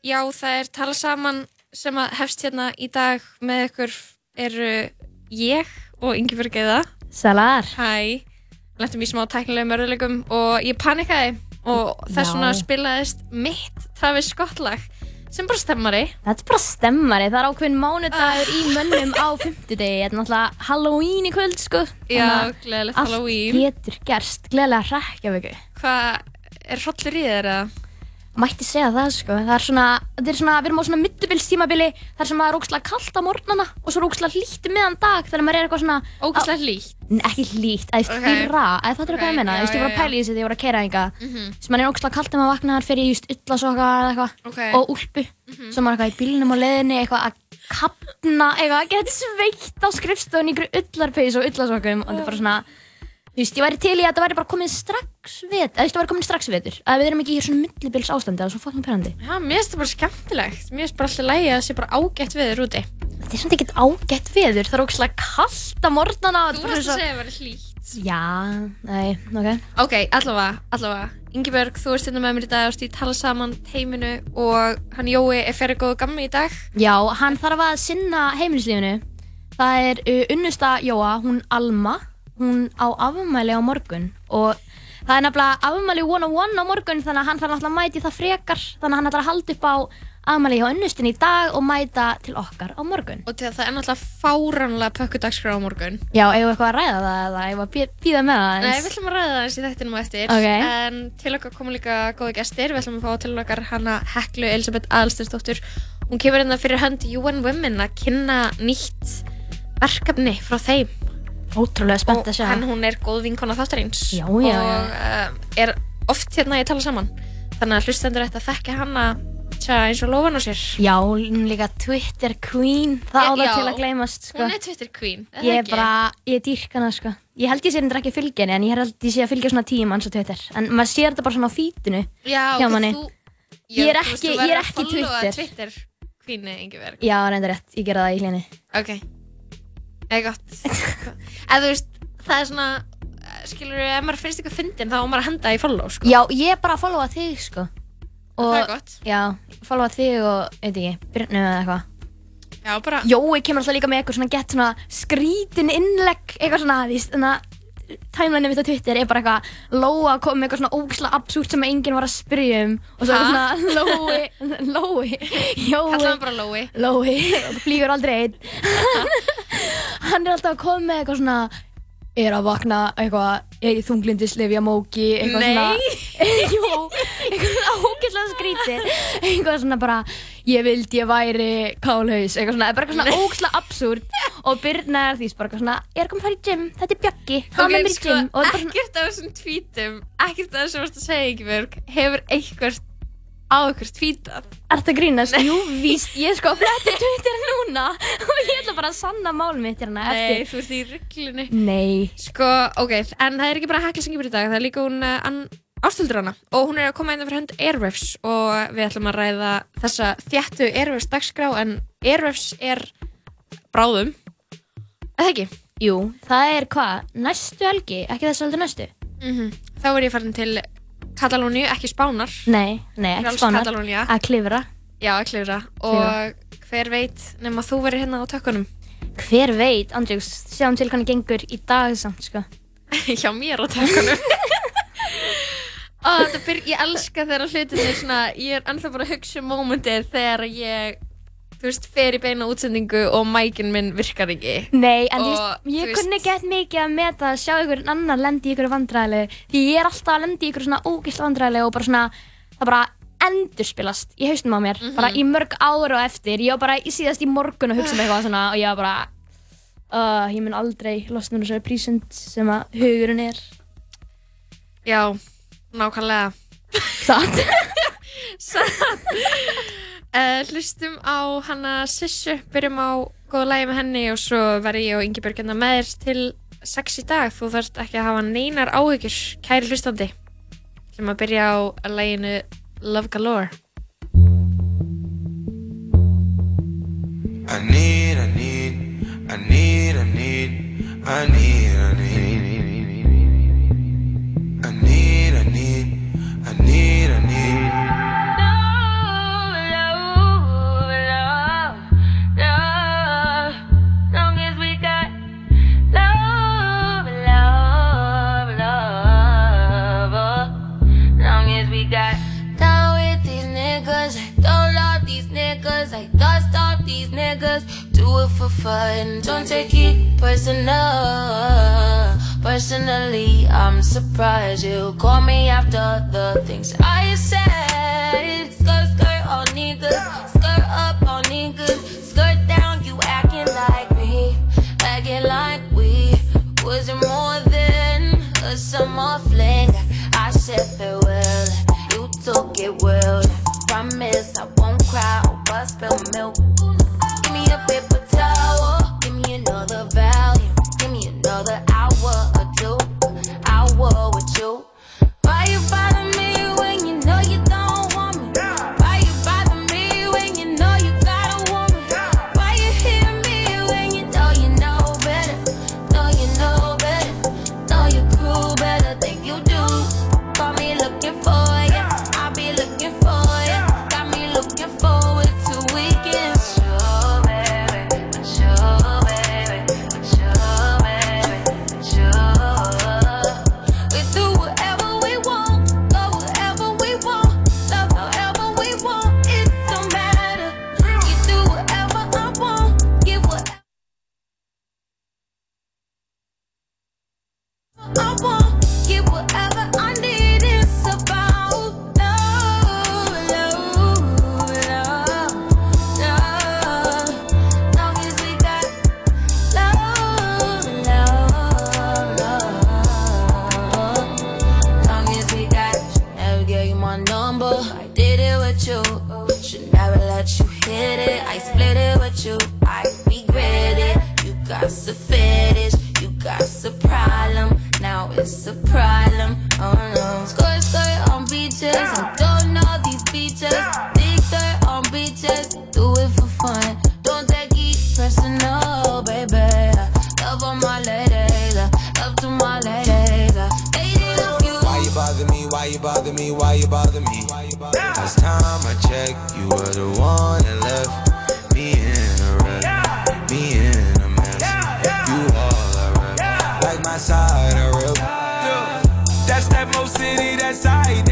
Já, það er tala saman sem að hefst hérna í dag með ykkur eru ég og Ingeborg Eða. Salar. Hæ, lettum í smá tæknilegum örðuleikum og ég panikaði og þess vegna spilaðist mitt Travis Scott lag sem bara stemmari. Þetta er bara stemmari, það er ákveðin mánudagur í mönnum á fimmtudegi, þetta er náttúrulega Halloween í kvöld sko. Já, gleðilegt Allt Halloween. getur gerst, gleðilega hrekkjavöku. Hvað, er hrollur í þér eða? Mætti segja það sko, það er svona, þetta er svona, við erum á svona middubilstímabili þar sem maður er ógslag kallt á morgnana og svo er ógslag hlýtt um miðan dag þegar maður er eitthvað svona Ógæslega hlýtt? Ekki hlýtt, að Ok. þurra, að það er hvað ég já, þú veist ég já, að pæla í þessu þegar ég var að keira einhvað Mhm. sem maður er ógslag kallt þegar maður vaknar fyrir just ullasoka eða eitthvað. Ok. og úlpu. Sem maður er eitthvað í bílnum á leiðinni eitthvað að kapna, eitthvað að og og svona þú veist, ég væri til í að þetta væri bara komið strax við, veist, það væri komið strax vetur að við erum ekki í svona millibils ástandi, það er svo fucking perandi Já, mér finnst það bara skemmtilegt. Mér finnst bara alltaf lægi að það sé bara ágætt viður úti. Þetta er samt ekkert ágætt veður, það er ógslag kallt á morgnana og Þú varst að segja að það var hlýtt. Já, nei, ok Ok, allavega, allavega. Ingeborg, þú ert hérna með mér í dag og stíð tala saman teiminu og hann Jói er fyrir góðu gammi í dag. Já, hann þarf að sinna heimilislífinu. Það er uh, unnusta Jóa, hún Alma, hún á afmæli á morgun og það er nefnilega afmæli one on one á morgun þannig að hann þarf náttúrulega að mæti það frekar þannig að hann ætlar að halda upp á afmæli hjá unnustin í dag og mæta til okkar á morgun. Og það er náttúrulega fáránlega pökkudagskrá á morgun. Já, eigum við eitthvað að ræða það eða eigum við að bíða með það Nei, eins? við ætlum að ræða það eins í þættinum á eftir. Ok. En til okkar koma líka góði gestir. Við ætlum að fá til okkar hana Heklu Elisabeth Aðalstinsdóttur. Hún kemur hérna fyrir hönd UN Women að kynna nýtt verkefni frá þeim. Ótrúlega spennt og að sjá. hann hún er góð vinkona þáttarins Já, já, og uh, er oft hérna í tala saman þannig að hlustendur ætti að þekka hana tja, eins og lofan á sér Já, hún er líka Twitter queen, það á það Já. til að gleymast sko. hún er Twitter queen er það Ég er ekki? bara, ég er dýrk hana sko Ég held ég sé hendur ekki að fylgja henni en ég held ég sé að fylgja svona tíma hans á Twitter En maður sér þetta bara svona á fítinu já, hjá manni. þú, Ég er þú veist, ekki- þú ég er verður að ekki followa Twitter. Twitter queeni Ingeberg Já, reynda rétt, ég gera það í hlýni ok, eða gott. Eða þú veist, það er svona skilur ef maður finnst eitthvað fyndin þá á maður að henda í follow sko. Já, ég er bara að followa þig sko. Og, það er gott. Já, followa þig og, veit ekki, Byrnu eða eitthvað. Já, bara, Jói kemur alltaf líka með eitthvað svona gett svona skrítin innlegg Eitthvað svona, því þannig að Timeline mitt á Twitter er bara eitthvað Lóa kom með eitthvað svona ógislega absúrt sem enginn var að spyrja um Og svo eitthvað svona Lói, Lói, Jói. Kalla hann bara Lói. Lói, flýgur aldrei einn. Hann er alltaf að koma með eitthvað svona Er að vakna eitthvað Ég þunglindislefja móki Eitthvað Nei. svona Jú, eitthvað svona ógeðslega skrítið. Eitthvað svona bara Ég vildi ég væri kálhaus Eitthvað svona, bara eitthvað svona ógeðslega absúrt Og Birna er því bara eitthvað svona Ég er komið að fara í gym, þetta er Bjaggi Hann er mér í sko, gym. Og þetta er bara svona ekkert af þessum tweetum ekkert af þessum að segja Ingeborg hefur einhvert á einhvert tweetað? Er þetta grínast? Jú, víst, ég er sko að fletta Twitter núna. Og ég ætla bara að sanna mál mitt hérna Nei, eftir. Þú ert í rugglinu Nei. Sko, ok, en það er ekki bara Ástildur hana og hún er að koma inn fyrir hönd Airwaves. Og við ætlum að ræða þessa þjættu Airwaves dagskrá. En Airwaves er bráðum. Eða ekki? Jú, það er hvað? Næstu helgi? Ekki þess að næstu? Mm Þá er ég farin til Katalóníu, ekki Spánar. Nei, nei, ekki Frjáls spánar. Katalónía. Að klifra. Já, að klifra. Og hver veit nema þú verið hérna á tökkunum? Hver veit, Andrjús, sjáum til hvernig gengur í dag samt, sko. Hjá mér á tökkunum Ó, þetta byr, ég elska þegar hlutin er svona ég er ennþá bara að hugsa um mómentið þegar ég þú veist, fer í beina útsendingu og mækin minn virkar ekki. Nei, en Og, veist, ég veist- kunni gett mikið að meta að sjá ykkur annar lendi í ykkur vandræðilegu Því ég er alltaf að lendi í ykkur svona ógislega vandræðilegu og bara svona, það bara endurspilast í haustum á mér Bara í mörg ár og eftir, ég var bara í síðast í morgun að hugsa um eitthvað svona og ég var bara uh, Ég mun aldrei losna úr þessari prísund sem að hugurinn er. Já, nákvæmlega. Satt Satt uh, Hlustum á hana Sissu Byrjum á góða lægi með henni og svo verði ég og Ingeborg hérna með þér til sex í dag. Þú þarft ekki að hafa neinar áhyggjur Kæri hlustandi. Sem að byrja á læginu Love Galore. I need, I need, I need, I need, I need, I need. Do it for fun. Don't take it personal. Personally, I'm surprised you call me after the things I said. Skirt, skirt, all niggas. Skirt up, all niggas. Skirt down, you acting like me. Acting like we wasn't more than a summer fling. I said farewell, you took it well. Promise I won't cry or spill milk. Give me a me another volume, give me another hour or two. Hour with you. Why you bother it's a problem. Oh no. Skirt, skirt on beaches. I don't know these beaches. Dig dirt on beaches. Do it for fun. Don't take it personal, baby. Love on my ladies. Love to my ladies. Why you bother me? Why you bother me? Why you bother me? Last time I checked, you were the one side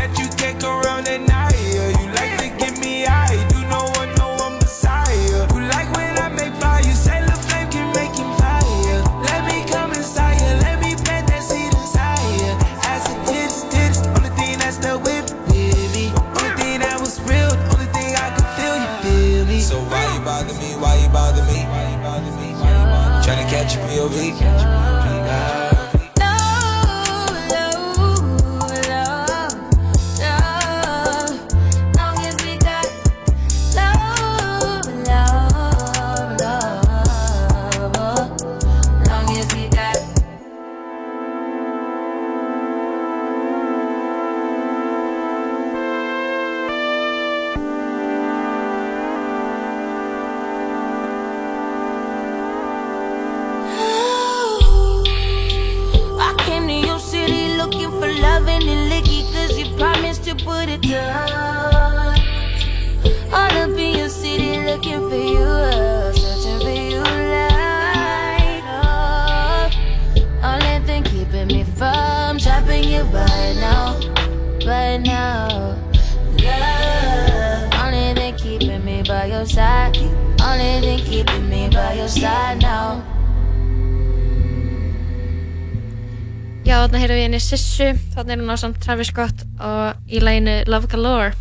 hún á samt Travis Scott og í læginu Love Galore.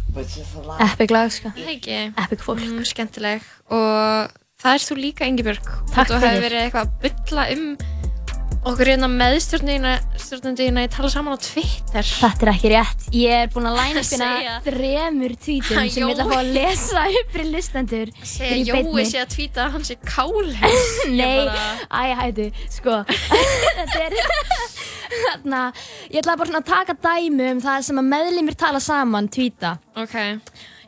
Epic lag, sko. Ekki? Epic fólk. Mm, skemmtileg. Og það er þú líka, Ingibjörg. Takk Þú hefur fyrir. verið eitthvað að bylla um okkur hérna meðstjórnundina í tala saman á Twitter. Þetta er ekki rétt. Ég er búin að læna Segja. þremur tweetum sem ég ætla að fá að lesa upp fyrir listendur. Segja Jói sé að tvíta að hann sé káli. Nei, æ, hættu, sko Þetta er Þarna, ég ætla bara að taka dæmi um það sem að meðlimir tala saman tvíta Ok.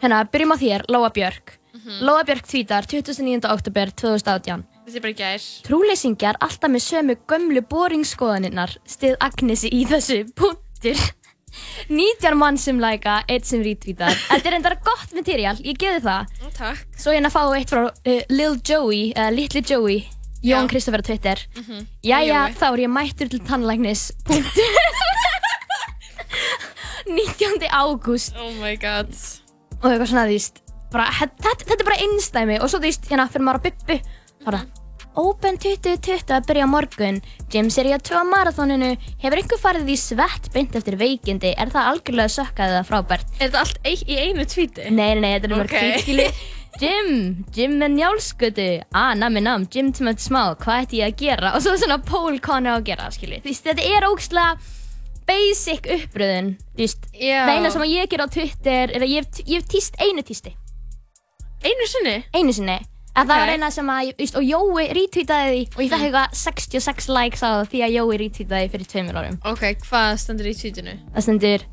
Hérna, byrjum á þér, Lóa Björk Mhm. Lóa Björk tvítar 29. oktober 2018 Er bara gær. Trúleysingjar alltaf með sömu gömlu boringskoðaninnar stið Agnesi í þessu punktur 19 mann sem læka, eitt sem rítvítar Þetta er endara gott materiál, ég geði það Ó, Takk. Svo hérna fáum við eitt frá uh, Lil Joey, eða Little Joey Jón Já. Kristoffer á Twitter Mhm. Jæja, Jói. þá er ég mættur til tannlæknis Punktur 19. ágúst Oh my god. Og eitthvað svona, bara, þetta, þetta er bara einstæmi og svo veist, hérna, fyrir maður á bybbu bara, Open 2020 að byrja morgun. James er í að tvö marathóninu hefur einhver farið í svett beint eftir veikindi? Er það algjörlega sökkað eða frábært? Er þetta allt ein, í einu tvíti? Nei, nei, nei, þetta er mörg Ok. okay. skilu Jim, Jim með njálskutu Ah, nami nam, Jim til með smá. Hvað ætti ég að gera? Og svo svona Pól konu að gera, skilu Þú veist, þetta er ógslag basic uppröðun Þú veist, það eina sem ég ger á Twitter er að ég hef, tíst einu tísti. Einu sinni? Einu sinni að það var eina sem að, og Jói retweetaði því. Og ég fekk eitthvað 66 likes á því að Jói retweetaði fyrir tveimur árum. Ok, hvað stendur í tvítinu? það stendur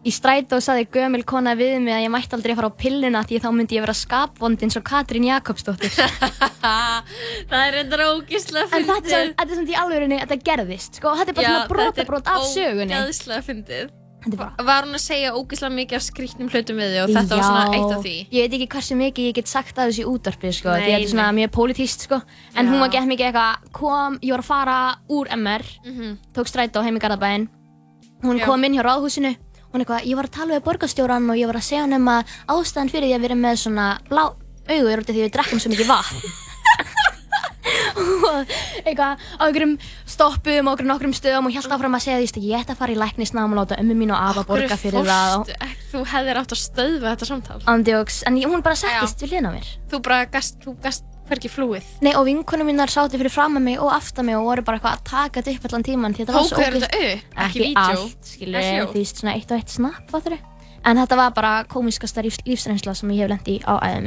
í strætó saði gömul kona við mig að ég mætti aldrei fara á pilluna því þá myndi ég vera skapvond eins og Katrín Jakobsdóttir. Það er reyndar ógíslega en þetta er þetta er samt í alvörunni þetta gerðist, sko, þetta er bara svona brotabrót af sögunni. Þetta er ógíslega fyndið. Var hún að segja ógíslega mikið af skrýtnum hlutum við þig og þetta var svona eitt af því? Ég veit ekki hversu mikið ég get sagt af þessu í útvarpið sko, því þetta er svona mjög pólitíst sko. En Já. hún var gett mikið eitthvað, kom, ég var að fara úr MR, Mhm. tók strætó heim í Garðabæinn. Hún Já. kom inn hjá ráðhúsinu, hún eitthvað, ég var að tala við borgarstjóran og ég var að segja hann um að ástæðan fyrir því að við erum með svona blá augu er út af því að við drekkum svo mikið vatn. Og eitthvað á einhverjum stoppum á einhverjum stöðum og held áfram að segja því að ég ætti að fara í læknisnám og láta ömmu mín og afa borga fyrir það og? Þú hefðir átt að stöðva þetta samtal. andjóks, en hún bara settist við hlýna mér. Þú bara gast, þú gast hvergi flúið. Nei, og vinkunum mínar sátu fyrir fram að mig og aftan mig og voru bara eitthvað að taka þetta upp allan tíman því þetta var svo upp? Ekki allt, skilur, Ekki því svona eitt og eitt snapp, En þetta var bara komiskasta lífs, lífsreynsla sem ég hef lent í á æðum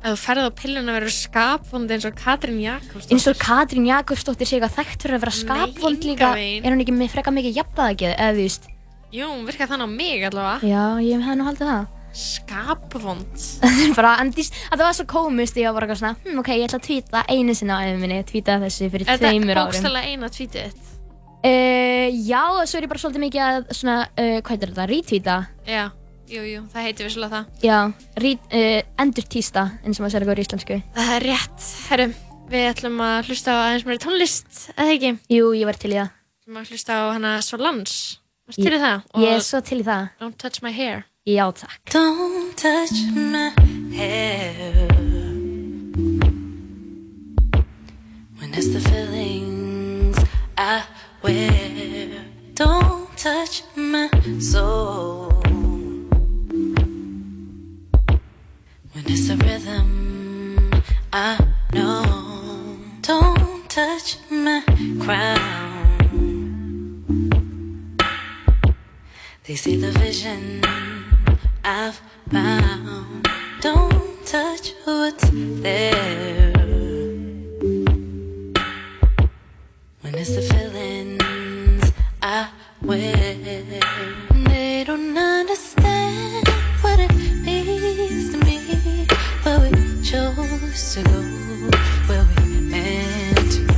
Ef þú ferð á pilluna verður skapvond eins og Katrín Jakobsdóttir. Eins og Katrín Jakobsdóttir sé eitthvað þekkt fyrir að vera skapvond líka. Er hún ekki með freka mikið jafnvægið, eða þú veist? Jú, hún virkar þannig á mig allavega. Já, ég hef nú haldið það. Skapvond. Þetta er þetta var svo komist ég var bara svona, hm, ok, ég ætla að tvíta einu sinna á æðum minni, tvíta þessu fyrir Er tveimur þetta árum. bókstælega eina tvítið? Uh, já, svo er ég bara svolítið mikið að svona, uh, jú, jú, það heitir vissulega það. Já, uh, endur tísta, eins og maður segir eitthvað í íslensku Það er rétt. Herru, við ætlum að hlusta á aðeins meiri tónlist, eða ekki? Jú, ég var til í það Við ætlum að hlusta á hana Solans. Varst til í það? Ég er svo til í það Don't touch my hair. Já, takk Don't touch my hair when it's the feelings I wear. Don't touch my soul when it's the rhythm I know. Don't touch my crown. They see the vision I've found. Don't touch what's there. When it's the feelings I wear, they don't understand chose to go, where we meant to go.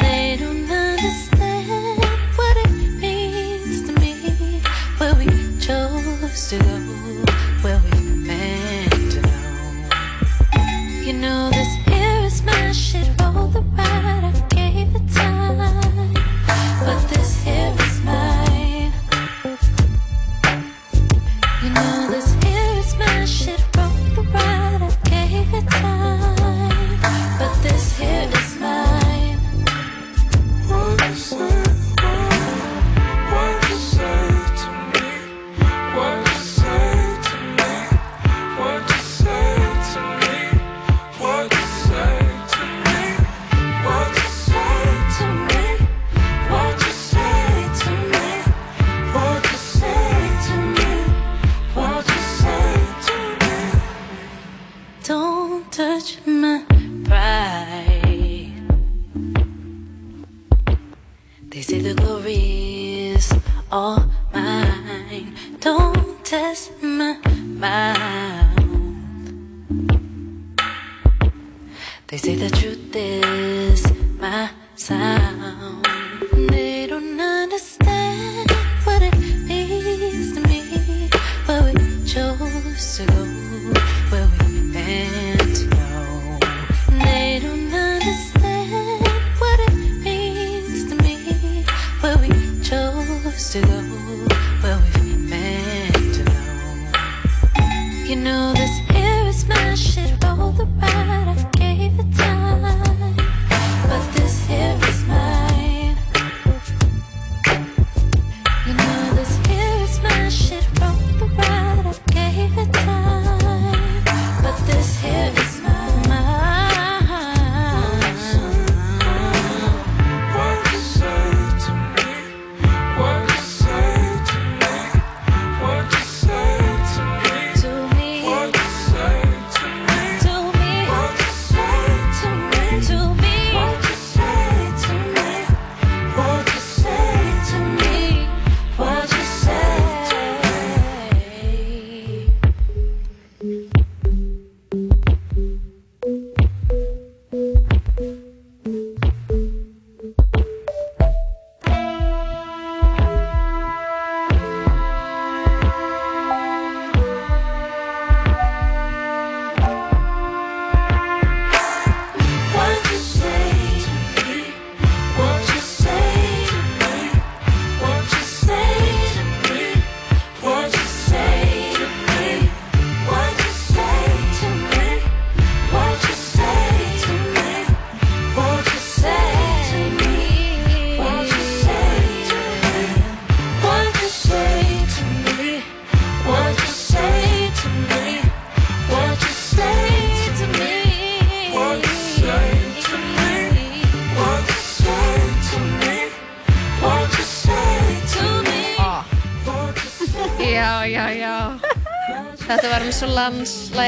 They don't understand what it means to me. Where we chose to go, where we meant to go. You know this here is my shit. Roll the ride,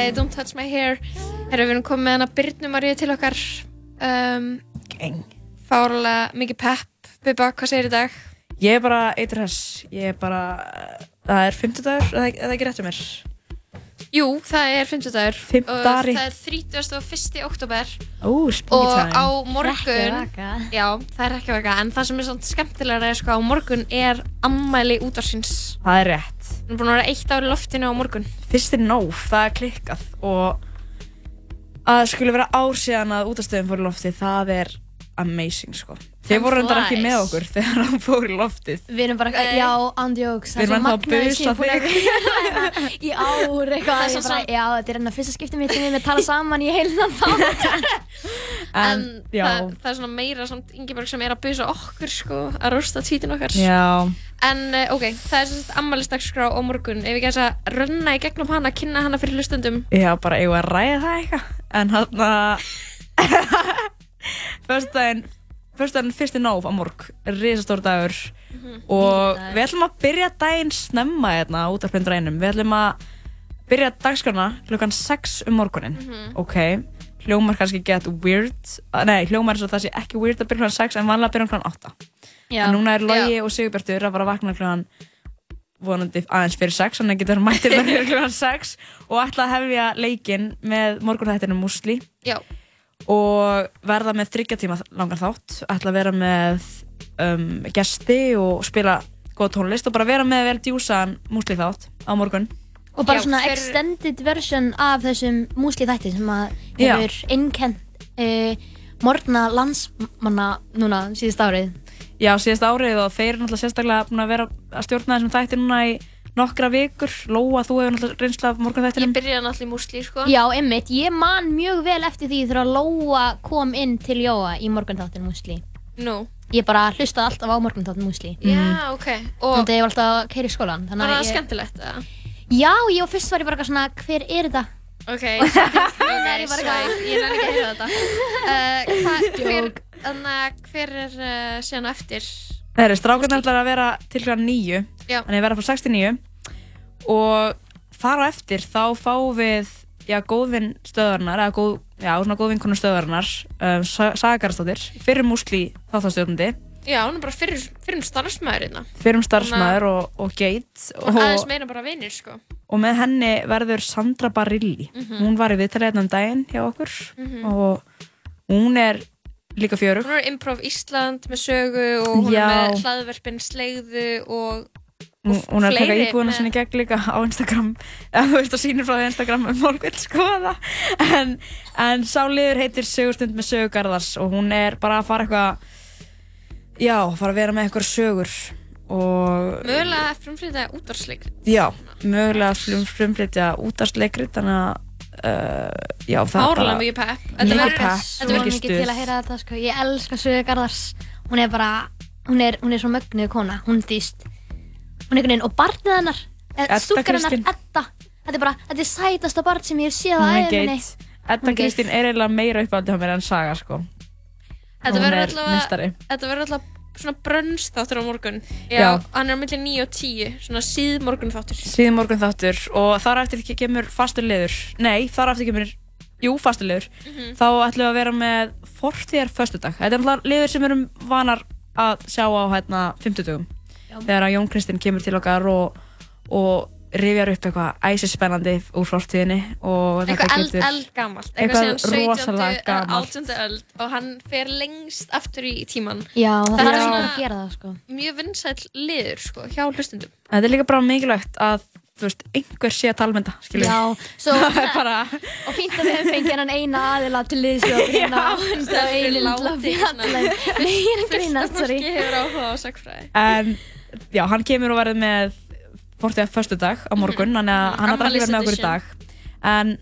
lagið Don't Touch My Hair. Herru, við erum komið með hana Byrnu Maríu til okkar. Um, fárlega mikið pepp. Bubba, hvað segir í dag? Ég er bara eitur hess. Ég er bara, það er 50 dagur, eða eða ekki rétt um mér. Jú, það er 50 dagur. Fimmtudagari. Og það er 30. og 1. oktober. Ó, spooky Og á morgun, já, það er ekki vaka, en það sem er svona skemmtilega er sko, á morgun er ammæli útvarsins. Það er rétt. Við erum búin að vera eitt ár í loftinu á morgun. Fyrst er nóf, það er klikkað og að það skulle vera ár síðan að útastöðum fór í loftið, það er amazing sko. Time voru endar ekki með okkur þegar hann fór í loftið. Við erum bara, já, andjóks, Við erum ennþá að busa þig. í ár eitthvað, Það er ég bara, já, þetta er enna fyrsta skipti mitt sem við erum að tala saman í heilnan þá. En, það, það er svona meira samt Ingeborg sem er að busa okkur sko, að rústa tweetin okkar. já, En uh, ok, það er svona ammælisdagskrá á morgun. Ef við gæsa að runna í gegnum hana, kynna hana fyrir hlustundum. já, bara eigum við að ræða það eitthvað. En hann að, fyrstdægin, fyrstdægin fyrsti nóf á morg, risastór dagur. Og Dagur. við ætlum að byrja daginn snemma hérna út af hlundrænum. Við ætlum að byrja dagskrana klukkan 6 um morgunin, ok? Hljómar kannski get weird, ah, nei, hljómar eins og það sé ekki weird að byrja klukkan 6 en vanlega að byrja klukkan 8. Já, En núna er Logi og Sigurbjartur að fara að vakna klukkan vonandi aðeins fyrir 6, þannig að getur mættir fyrir klukkan 6 og ætla að hefja leikinn með morgunþættinu Musli Já, og verða með þryggja tíma langar þátt, ætla að vera með um, gesti og spila góð tónlist og bara vera með vel djúsaðan Musli þátt á morgun. og bara Já, svona hver- extended version af þessum músli þætti sem að Já. hefur innkent uh, morgna landsmanna núna síðust árið. Já, síðast árið og þeir eru náttúrulega sérstaklega búin að vera að stjórna þessum þætti núna í nokkra vikur. Lóa, þú hefur náttúrulega reynsla af ég morgunþættinum. byrjaði náttúrulega í músli sko. Já, einmitt, ég man mjög vel eftir því þegar Lóa kom inn til Jóa í morgunþáttin músli. Nú, Ég bara hlustaði alltaf á morgunþáttin músli. já, ok. Og Þannig að ég var alltaf að keira í skólan. Þannig var að það ég... skemmtilegt? eða? Já, ég var fyrst var ég bara svona, hver er þetta? Ok, ok, ég bara svæf, ég er ekki að heyra þetta. Uh, hver, þannig, hver er uh, síðan eftir? Það eru strákarnir ætlar að vera til klukkan nýju, þannig að vera frá 6 til 9 og þar á eftir þá fáum við já, góðvinn stöðarinnar, eða góð, já, svona góðvinnkonur stöðarinnar, um, Sagarsdóttir, fyrir músli þáttastjórnandi, Já, hún er bara fyrir, fyrir starfsmæður hérna. fyrir starfsmæður og, og geit Og aðeins meina bara vinir, sko. og með henni verður Sandra Barilli. Hún var í viðtalið um daginn hjá okkur og hún er líka fjörug Hún er Improv Ísland með sögu og hún Já. er með hlaðverfin Slegðu og hún, hún er að taka fleiri með- sinni gegn líka á Instagram eða þú veist að sýnir frá því Instagram um fólk vil skoða en, en sáliður heitir Sögustund með sögugarðars og hún er bara að fara eitthvað já, fara að vera með eitthvað sögur og mögulega frumflýta útvarsleik. já, mögulega flum, frumflytja útastleikrit þannig að já, það er bara mikið pepp. Þetta Mikið verður- pepp, þetta Svo mikið mikið stuð. til að heyra þetta, sko. Ég elska Sögu Garðars. Hún er bara, hún er, hún er svo mögnuð kona. Hún þýst, hún er einhvern veginn, og barnið hennar, Edda stúlkar hennar, Kristín. Edda. Þetta er bara, þetta er sætasta barn sem ég hef séð á hún er æfinni. geit Edda Hún er Kristín er eiginlega meira uppáldið á mér en Saga sko Þetta hún verður er allavega, mestari þetta verður allavega svona brönst þáttur á morgun. Já, Já. hann er á milli 9 og 10, svona síð morgun þáttur. síðan morgun þáttur og þar eftir kemur fastur liður nei, þar eftir kemur, jú fastur liður Mhm. þá ætlum við að vera með fortíðar föstudag, þetta er náttúrulega liður sem við erum vanar að sjá á hérna 50 dögum, þegar að Jón Kristinn kemur til okkar og, og rifjar upp eitthvað æsispennandi úr fortíðinni og þetta Eitthvað eld, getur eld gamalt, Eitthvað eitthvað síðan 17. rosalega gamalt. 18. öld og hann fer lengst aftur í tíman. Já, það Þetta er svona svona- að gera það, sko. Mjög vinsæll liður, sko, hjá hlustundum. þetta er líka bara mikilvægt að þú veist, einhver sé að tala með þetta skilur Já, svo, það bara og fínt að við hefum fengið hennan eina aðila til liðsjóð hérna á enda einu til að látið fjalla svona- Nei, ég er að grínast, sorry Fólki hefur áhuga á sagfræði. En já, hann kemur og verður með fortíða föstu dag á morgun, þannig að hann ekki að vera með okkur í dag. En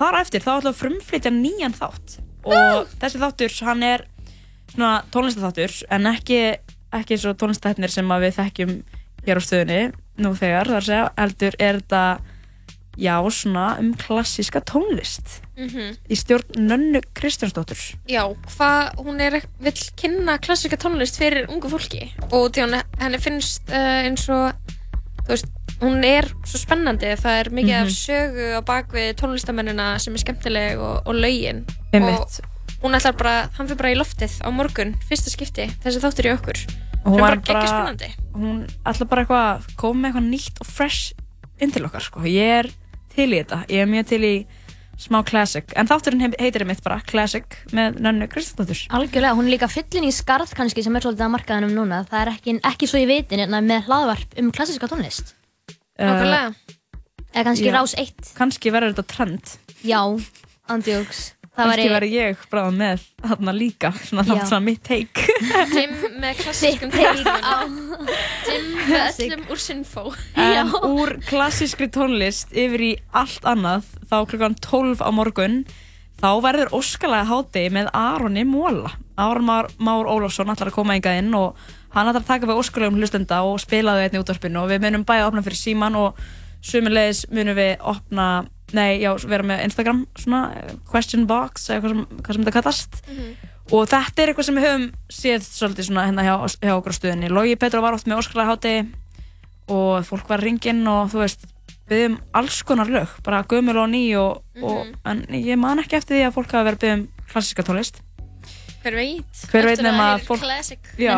þar eftir þá ætlum við að frumflytja nýjan þátt. Og þessi þáttur, hann er svona tónlistatháttur en ekki, ekki eins og tónlistathætnir sem að við þekkjum hér á stöðunni nú þegar, þar að segja, heldur er þetta já, svona um klassíska tónlist. Mm í stjórn Nönnu Kristjánsdóttur. Já, hvað hún er, vill kynna klassika tónlist fyrir ungu fólki? Og því hann, henni finnst uh, eins og, þú veist, hún er svo spennandi það er mikið Mhm. af sögu á bakvið tónlistamennina sem er skemmtileg og, og lögin Einmitt. og hún ætlar bara, hann fyrir bara í loftið á morgun, fyrsta skipti, þessi þáttur í okkur Og hún Sem var bara geggja spennandi hún ætla bara eitthvað að koma með eitthvað nýtt og fresh inn til okkar sko. ég er til í þetta, ég er mjög til í smá classic, en þátturinn he- heitir einmitt bara classic með Nönnu Kristjánsdóttur Algjörlega, hún er líka fyllin í skarð kannski sem er svolítið að markaðanum núna. Það er ekki, ekki svo í vitin en með hlaðvarp um klassiska tónlist. Nákvæmlega. Eða kannski Já. rás 1. kannski verður þetta trend. Já, andjóks. Kannski verður ég bráða með þarna líka, svona þátt svona mitt take. Jim með take tónlistum Jim með öllum úr sinfó. En úr klassískri tónlist yfir í allt annað þá klukkan 12 á morgun þá verður óskalega hátegi með Aroni Móla Aron Már, Már Ólafsson ætlar að koma hingað inn og hann ætlar að taka við óskalegum hlustenda og spila þau einnig útvarpinu. Og við munum bæða opna fyrir síman og sumulegis munum við opna nei, já, vera með Instagram svona eh, question box eða hvað sem, hvað sem þetta kallast. Og þetta er eitthvað sem við höfum séð svolítið svona hérna hjá, hjá okkur á stöðinni. Logi Petra var oft með óskalega hátegi og fólk var ringinn og þú veist byggðum alls konar lög, bara gömul og ný og, og, en ég man ekki eftir því að fólk hafa verið byggðum klassíska tónlist. Hver veit? Hver veit Eftir nema að að fólk-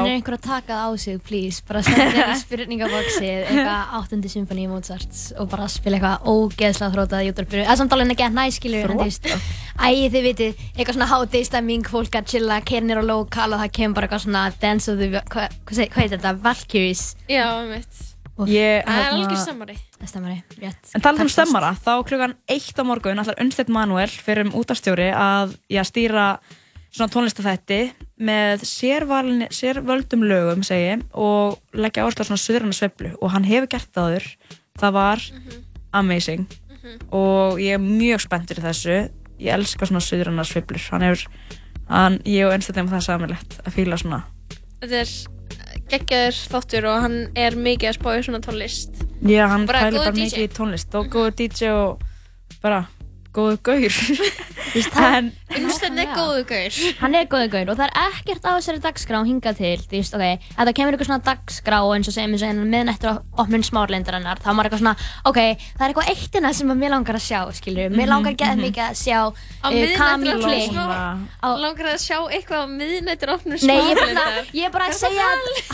En er einhver að taka það á sig, please, bara senda í spurningaboxið eitthvað áttundi symfóni Mozart og bara spila eitthvað ógeðslega þrótað í útvarpinu. Það er samt alveg ekki að næskilur, en þú veist, æ, þið vitið, eitthvað svona hádeistemming, fólk að chilla, kernir og lokal og það kemur bara eitthvað svona Dance of the, hvað hva, hva heitir þetta, Valkyries, Já, mitt ég Það er hérna- samari það stemmari, rétt. En talað um stemmara, þá klukkan eitt á morgun ætlar Unnstedt Manuel fyrir um útastjóri að já, stýra svona tónlistafætti með sérvalin, sérvöldum lögum segi, og leggja áherslu á svona suðrana sveflu og hann hefur gert það áður. Það var amazing. Og ég er mjög spennt fyrir þessu. Ég elska svona suðrana sveflur hann hefur, hann, ég og Unnstedt hefum það samilegt að fíla svona Þetta er geggjaður þáttur og hann er mikið að spája svona tónlist Já, hann pælir bara DJ. mikið í tónlist og góður DJ og bara góður gaur. Það- en Unnsteinn er góðu gaur. Hann er góður gaur og það er ekkert á þessari dagskrá hingað til, þú veist, ok, ef það kemur eitthvað svona dagskrá eins og segjum eins og hennar miðnættur á opnun smárlindarinnar, þá er maður eitthvað svona, ok, það er eitthvað eitt innan sem mér langar að sjá, skilur, mér langar ekki að mikið að sjá uh, miðnættur Kamí á opnun Klikk. smá- Á- Langar að sjá eitthvað á miðnættur opnum Nei, ég er bara, að segja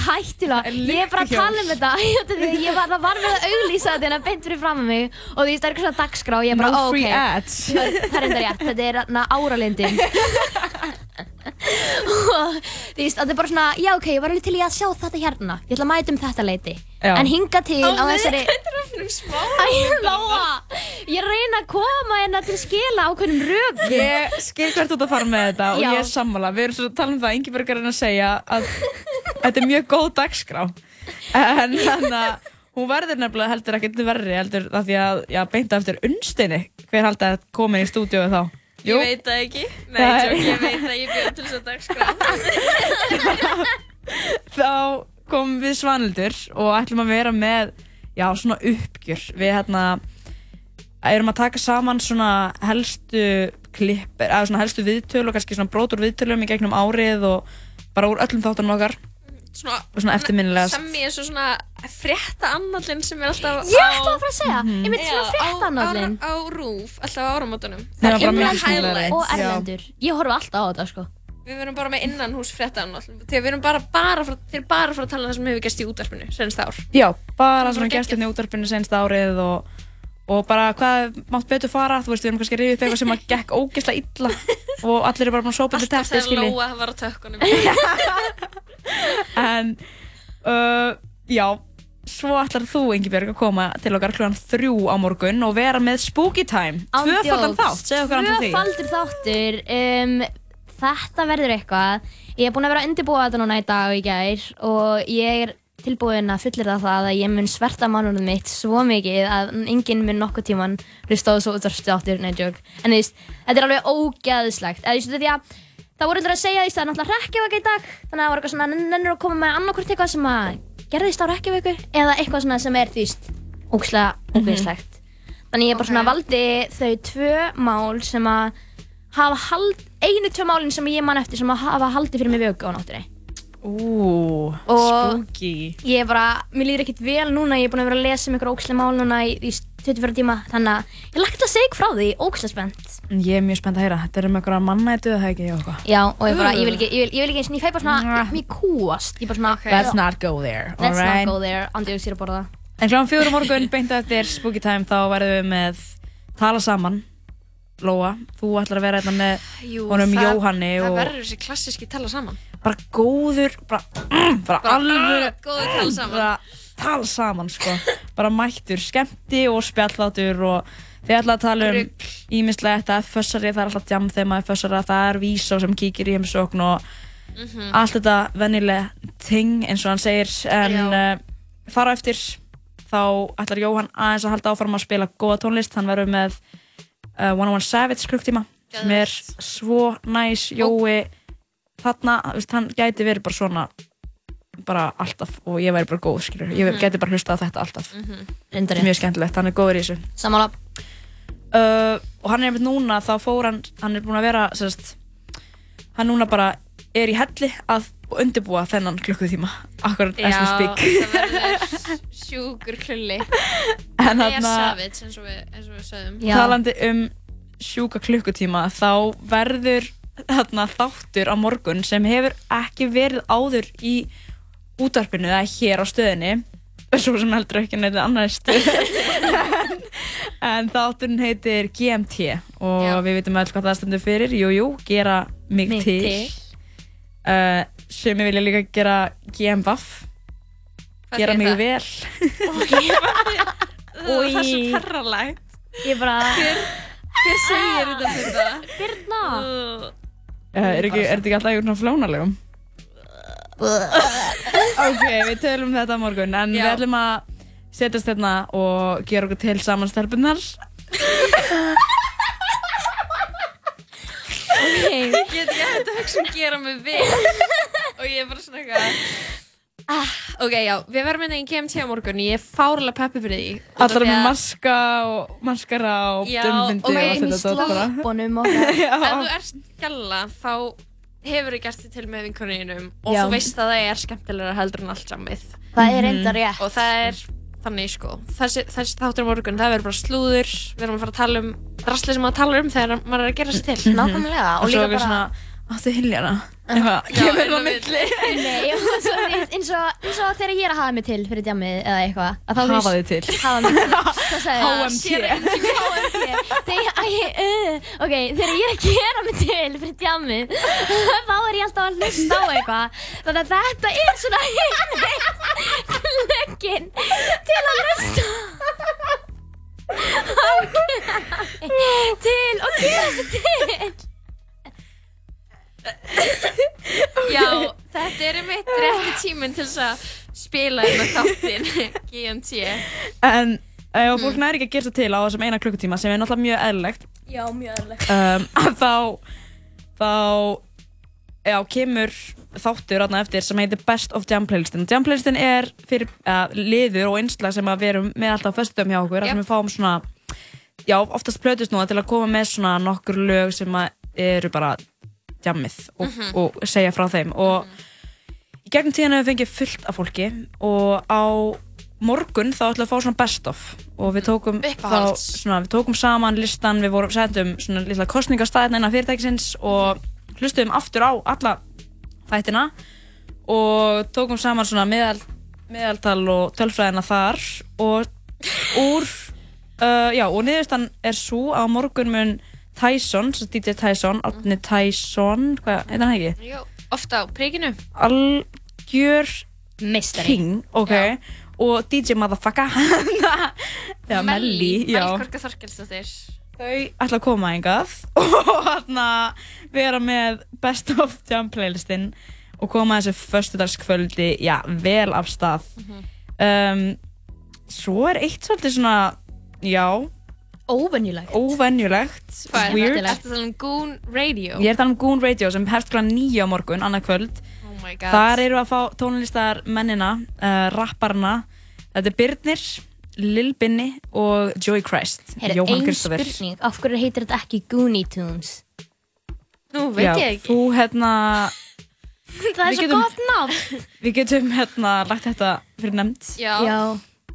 hættilega, ég er bara að tala um þetta. Ég var, það við að auglýsa þetta en að beint fyrir fram með mig og því það er eitthvað svona dagskrá og ég er bara, no ok ads það er enda rétt, þetta er na, áralindin og þú veist, þetta er bara svona já ok, ég var alveg til í að sjá þetta hérna ég ætla að mæta um þetta leiti Já. en hinga til á þessari miðnættur opnum smá Æ, Lóa, ég reyna að koma hérna til skila ákveðnum rögum Ég skil hvert út að fara með þetta og Já. ég er sammála. Við erum svo að tala um það, Ingeborg er að reyna að segja að þetta er mjög góð dagskrá. En þannig að hún verður nefnilega heldur ekkert verri heldur af því að, já, beinta eftir unnsteini. Hver haldi að koma í stúdíóið þá? Ég veit það ekki Nei, Það tjók, ég veit það, ég bjóð til þess að dagskrá Þá komum við Svanildur og ætlum að vera með, já, svona uppgjör. Við hérna erum að taka saman svona helstu klipp, eða svona helstu viðtöl og kannski svona brotur viðtölum í gegnum árið og bara úr öllum þáttunum okkar. Svona, svona eftirminnilegast. Sem ég er svo svona frétta annallinn sem er alltaf Ég ætla að fara að segja, Mhm. ég myndi svona fréttanallin á, á, á rúf, alltaf á áramótunum Það er bara skemmtilegt. og Já. erlendur Ég horfa alltaf á þetta sko Við verum bara með innanhús fréttanall Þegar við erum bara, bara, frá, bara frá að tala um það sem hefur gæst í útvarpinu senst ár Já, bara svona geggjað. gestirni í útvarpinu senst árið og, og bara hvað mátt betur fara, þú veist, við erum kannski að rifja upp eitthvað sem að gekk ógeðslega illa. Og allir eru bara búin að sópa til Alltaf teppið, þegar. Lóa var á tökkunum. En, uh, já, svo ætlar þú, Ingibjörg, að koma til okkar klugan þrjú á morgun og vera með Spooky Time. Tvöfaldan þátt. Tvöfaldur þáttur um, Þetta verður eitthvað. Ég er búin að vera að undirbúa þetta núna í dag og í gær og ég er tilbúin að fullir það að ég mun sverta mannunum mitt svo mikið að enginn mun nokkuð tíman hlusta á þessu útvarpstáttur, nei joke. En þú veist, þetta er alveg ógeðslegt. Eða þú veist, því að það voru allir að segja því að það er náttúrulega rekkjavaka í dag. Þannig að það voru eitthvað svona, nennur að koma með annarkvort eitthvað sem að gerðist á rekkjavaku eða eitthvað svona sem er því ógeðslega ógeðslegt. Þannig ég bara svona Ok. valdi þau tvö mál Ú, spooky. Ég er bara, mér líður ekkert vel núna, ég er búin að vera að lesa um ykkur ókslega mál núna í, í 24 tíma, þannig að ég lagt að segja ykkur frá því, ókslega spennt. Ég er mjög spennt að heyra. Þetta er um einhverja mannætu eða ekki. Já, og ég bara, ég vil ekki, ég vil, ég vil ekki eins og ég fæ bara svona, mér kúast, ég bara svona, Ok. Let's not go there, let's alright? not go there, andi og sér að borða. En kláðan fjórum morgun, beint eftir Spooky Time, þá verðum við með Tala Saman. Lóa, þú ætlar að vera hérna með Jú, honum það- Jóhanni Það og verður þessi klassíski tala saman. Bara góður, bara, mm, bara, Bara, alveg, ah, góður tala saman. bara tala saman, sko. bara mættur, skemmti og spjalllátur og þið ætla að tala um ímislegt, það er fössari, það er alltaf jam þegar maður er fössari, það er vísó sem kíkir í heimsókn og Mhm. allt þetta vennilega ting eins og hann segir. En uh, fara á eftir þá ætlar Jóhann aðeins að halda áfram að spila góða tónlist, hann verður með uh, 101 Savage klukktíma sem er svo næs. Jói þarna, veist, hann gæti verið bara svona bara alltaf og ég væri bara góð skilur, ég Mhm. gæti bara hlusta á þetta alltaf Rindar mjög skemmtilegt, hann er góður í þessu Samála. uh, og hann er einmitt núna þá fór hann, hann er búinn að vera sérst, hann núna bara er í helli að undirbúa þennan klukkutíma akkurat as we Já, speak það verður sjúkur klulli. en Hann er savage eins og við, við sögum. Já. talandi um sjúka klukkutíma þá verður þarna þáttur á morgun sem hefur ekki verið áður í útvarpinu eða hér á stöðinni svo sem heldur ekki neitt annar stöð en, en þátturinn heitir GMT og Já. við vitum öll hvað það stendur fyrir jú, jú, gera mig, Mig til, til. Uh, sem ég vilja líka gera GMVAF Hvað gera þýðir mig það? vel Það er svo perralegt. Ég bara, Hver segir þetta fyrir það? Birna. Uh, er, þetta ekki alltaf einhvern svona flónalegum? ok, við tölum þetta morgun en Já. við ætlum að setjast hérna og gera okkur til saman stelpunar Ég get ekki hægt að hugsa um gera mig vel og ég er bara svona eitthvað ah, Ok, já, við verðum hérna í GMT á morgun ég er fárlega peppi fyrir því út af allar því með maska og maskara og Já, dömbindi og og með allt Inn í þetta dót bara. sloppunum og það. Ef þú Já. ert gælla þá hefur þú gert þið til með vinkoninum og Já. þú veist að það er skemmtilega heldur en allt samið Það er enda rétt. og það er þannig sko þessi, þessi þáttur á morgun, það verður bara slúður við erum að fara að tala um drasli sem maður talar um þegar maður er að gera sér til Nákvæmlega. og Og líka bara, svona áttu hiljana eitthvað, kemur það milli nei, eins, og, eins og þegar ég er að hafa mig til fyrir djammið eða eitthvað. þú hafa þið til Hafa mig til. Það sagði það. HMT HMT. Þegar, ég er að gera mig til fyrir djammið, þá er ég alltaf að hlusta á eitthvað. Þannig að þetta er svona klögginn til að hlusta til og gera sig til. Já, þetta er einmitt rétti tíminn til þess að spila með þáttinn GMT en ef fólk næri ekki að gera það til á þessum eina klukkutíma sem er náttúrulega mjög eðlilegt Já, mjög öðrulegt. um, þá þá já, kemur þáttur átna eftir sem heitir Best of Jam Playlistin Jam Playlistin er fyrir uh, liður og einslag sem að við erum með alltaf á föstudöfum hjá okkur, yep. Yep. sem við fáum svona já, oftast plötust nú til að koma með svona nokkur lög sem að eru bara jammið og, og segja frá þeim. Og í gegnum tíðan hefur við fengið fullt af fólki og á morgun þá ætlum við að fá svona best of. Og við tókum þá, svona, við tókum saman listan, við vorum setjum svona lilla kostningastæðin innan fyrirtækisins og hlustuðum aftur á alla þættina og tókum saman svona meðal, meðaltal og tölfræðina þar og úr uh, já og niðurstan er svo að morgun mun Tyson, sagt DJ Tyson, Átni Tyson, hvað, heit hann ekki? Jú, ofta á príkinu Algjör Mistari. King, ok, Já. og DJ Motherfucker, já, Melly, já, Melkorka Þorkelsdóttir þau ætla að koma engað og hérna vera með Best of Jam playlistin og koma þessu föstudagskvöldi, já, vel af stað. um, svo er eitt svolítið svona, já, Óvenjulegt. óvenjulegt, Hvað er weird. þetta? Ertu það um Goon Radio? Ég er þannig um Goon Radio sem hefst kl. 9 á morgun, annað kvöld. Oh my god Þar eru að fá tónlistar mennina, uh, rapparna. Þetta er Birnir, Lil Binni og Joey Christ. Herra, Jóhann ein Kristoffer. spurning, af hverju heitir þetta ekki Goonie Tunes? Nú veit Já, ég ekki Þú hérna, Það er svo getum- gott nafn. Við getum hérna lagt þetta fyrir nefnd. Já. Já.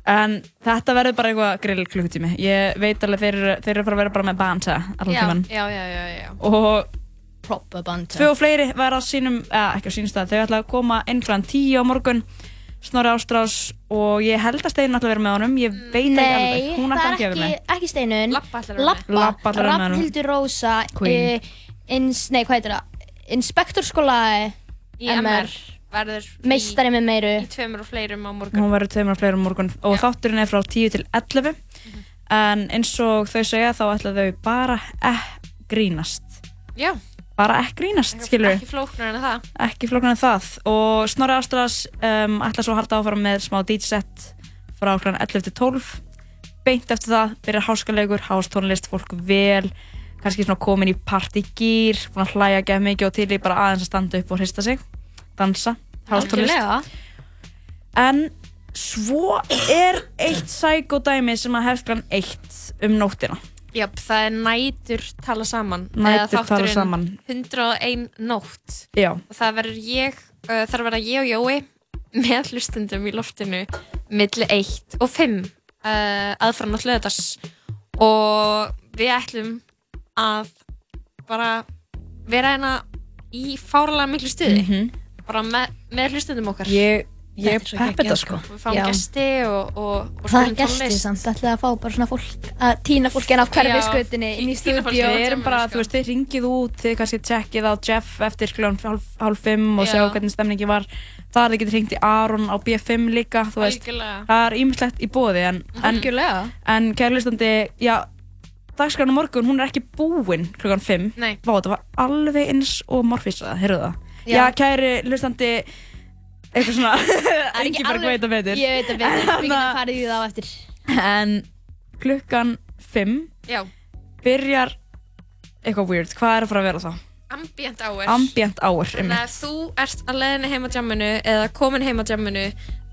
En þetta verður bara eitthvað grill klukkutími. Ég veit alveg þeir, eru- þeir eru að fara að vera bara með banta allan tíman. já, já, já, já. Og Proper banter. tvö og fleiri verða á sínum, eða ekki á sínum stað, þau ætla að koma inn kl. 10 á morgun. Snorri Ástrás og ég held að Steinn ætla að vera með honum. Ég veit ekki Nei, alveg. Hún ætla það ekki er að vera ekki, með. ekki steinun. Lappa ætlar að vera með. Lappa, ætlar að vera með honum. Rafnhildur Rósa, Queen. uh, ins, nei hvað heitir það? Inspektorskóla Í MR. MR verður meistari með meiru. í tveimur og fleirum á morgun. Hún verður tveimur og fleiri á morgun og Já. þátturinn er frá 10 til 11. En eins og þau segja þá ætla þau bara ekki grínast. Já, Bara ekki grínast, skilur við. ekki flóknar en það. ekki flóknar en það og Snorri Ástrás um, ætla svo að halda áfram með smá DJ-set frá kl. 11 til 12 beint eftir það byrjar háskalegur, hástónlist, fólk vel kannski svona komin í partygýr að hlæja gef mikið og til í bara aðeins að standa upp og hrista sig dansa, hástónlist en svo er eitt sækódæmi sem að kl. 1 um nóttina Jöp, það er nætur tala saman. Nætur tala saman. 101 nótt. já, Og það verður ég, uh, er að vera ég og Jói með hlustundum í loftinu milli 1 og 5 uh, aðfram á hlöðdags og við ætlum að bara vera hérna í fáralega miklu stuði Mhm. Bara með, með hlustundum okkar ég, ég er svo peppi geggjað, þetta sko við fáum Já. gesti og, og, og Það er tónlist. samt, ætlaði að fá bara svona fólk að týna fólk en á hverfi skutinni inn í stúdíu. Við erum bara, sko. þú veist, þið ringið út, þið kannski tjekkið á Jeff eftir kljóðan hálf, fimm og Já. sjá hvernig stemningi var. Það er þið getið ringt í Aron á B5 líka, þú veist. Algjörlega. Það er ímislegt í bóði, en, en, Algjörlega. en kærlistandi, já, dagskránu morgun, hún er ekki búin klukkan fimm. Nei. Vá, þetta var alveg eins og morfísað, heyrðu það. Já, Já. kæri hlustandi, eitthvað svona, ekki bara alveg- veit að betur. Ég veit að betur, við getum Þannig- farið í það á eftir. En klukkan fimm Já, byrjar eitthvað weird. Hvað er að fara að vera þá? ambient hour. Ambient hour, Þannig einmitt. að ef þú ert að leiðinni heim á jamminu eða komin heim á jamminu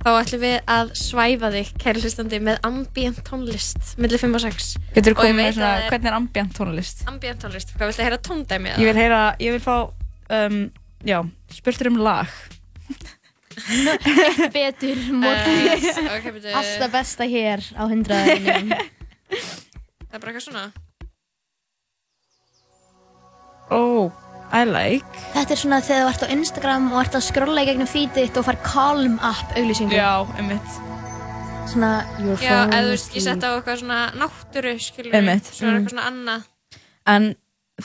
þá ætlum við að svæfa þig, kæri hlustandi, með ambient tónlist millir 5 og 6. Getur ég komið með svona, að það er- hvernig er ambient tónlist? Ambient tónlist, hvað viltu heyra tóndæmi Ég vil heyra, ég vil fá, um, já, spurtur um lag. Betur, morgun. Uh, ok, betur. Alltaf besta hér á hundraðinum. Það er bara eitthvað svona. Oh, I like. Þetta er svona þegar þú ert á Instagram og ert að scrolla í gegnum feedið þitt og far Calm app auglýsingu. Já, einmitt. Svona your phone Já, eða þú veist, ég sett á eitthvað svona náttúru, skilur Einmitt, Svo er mm. eitthvað svona annað. En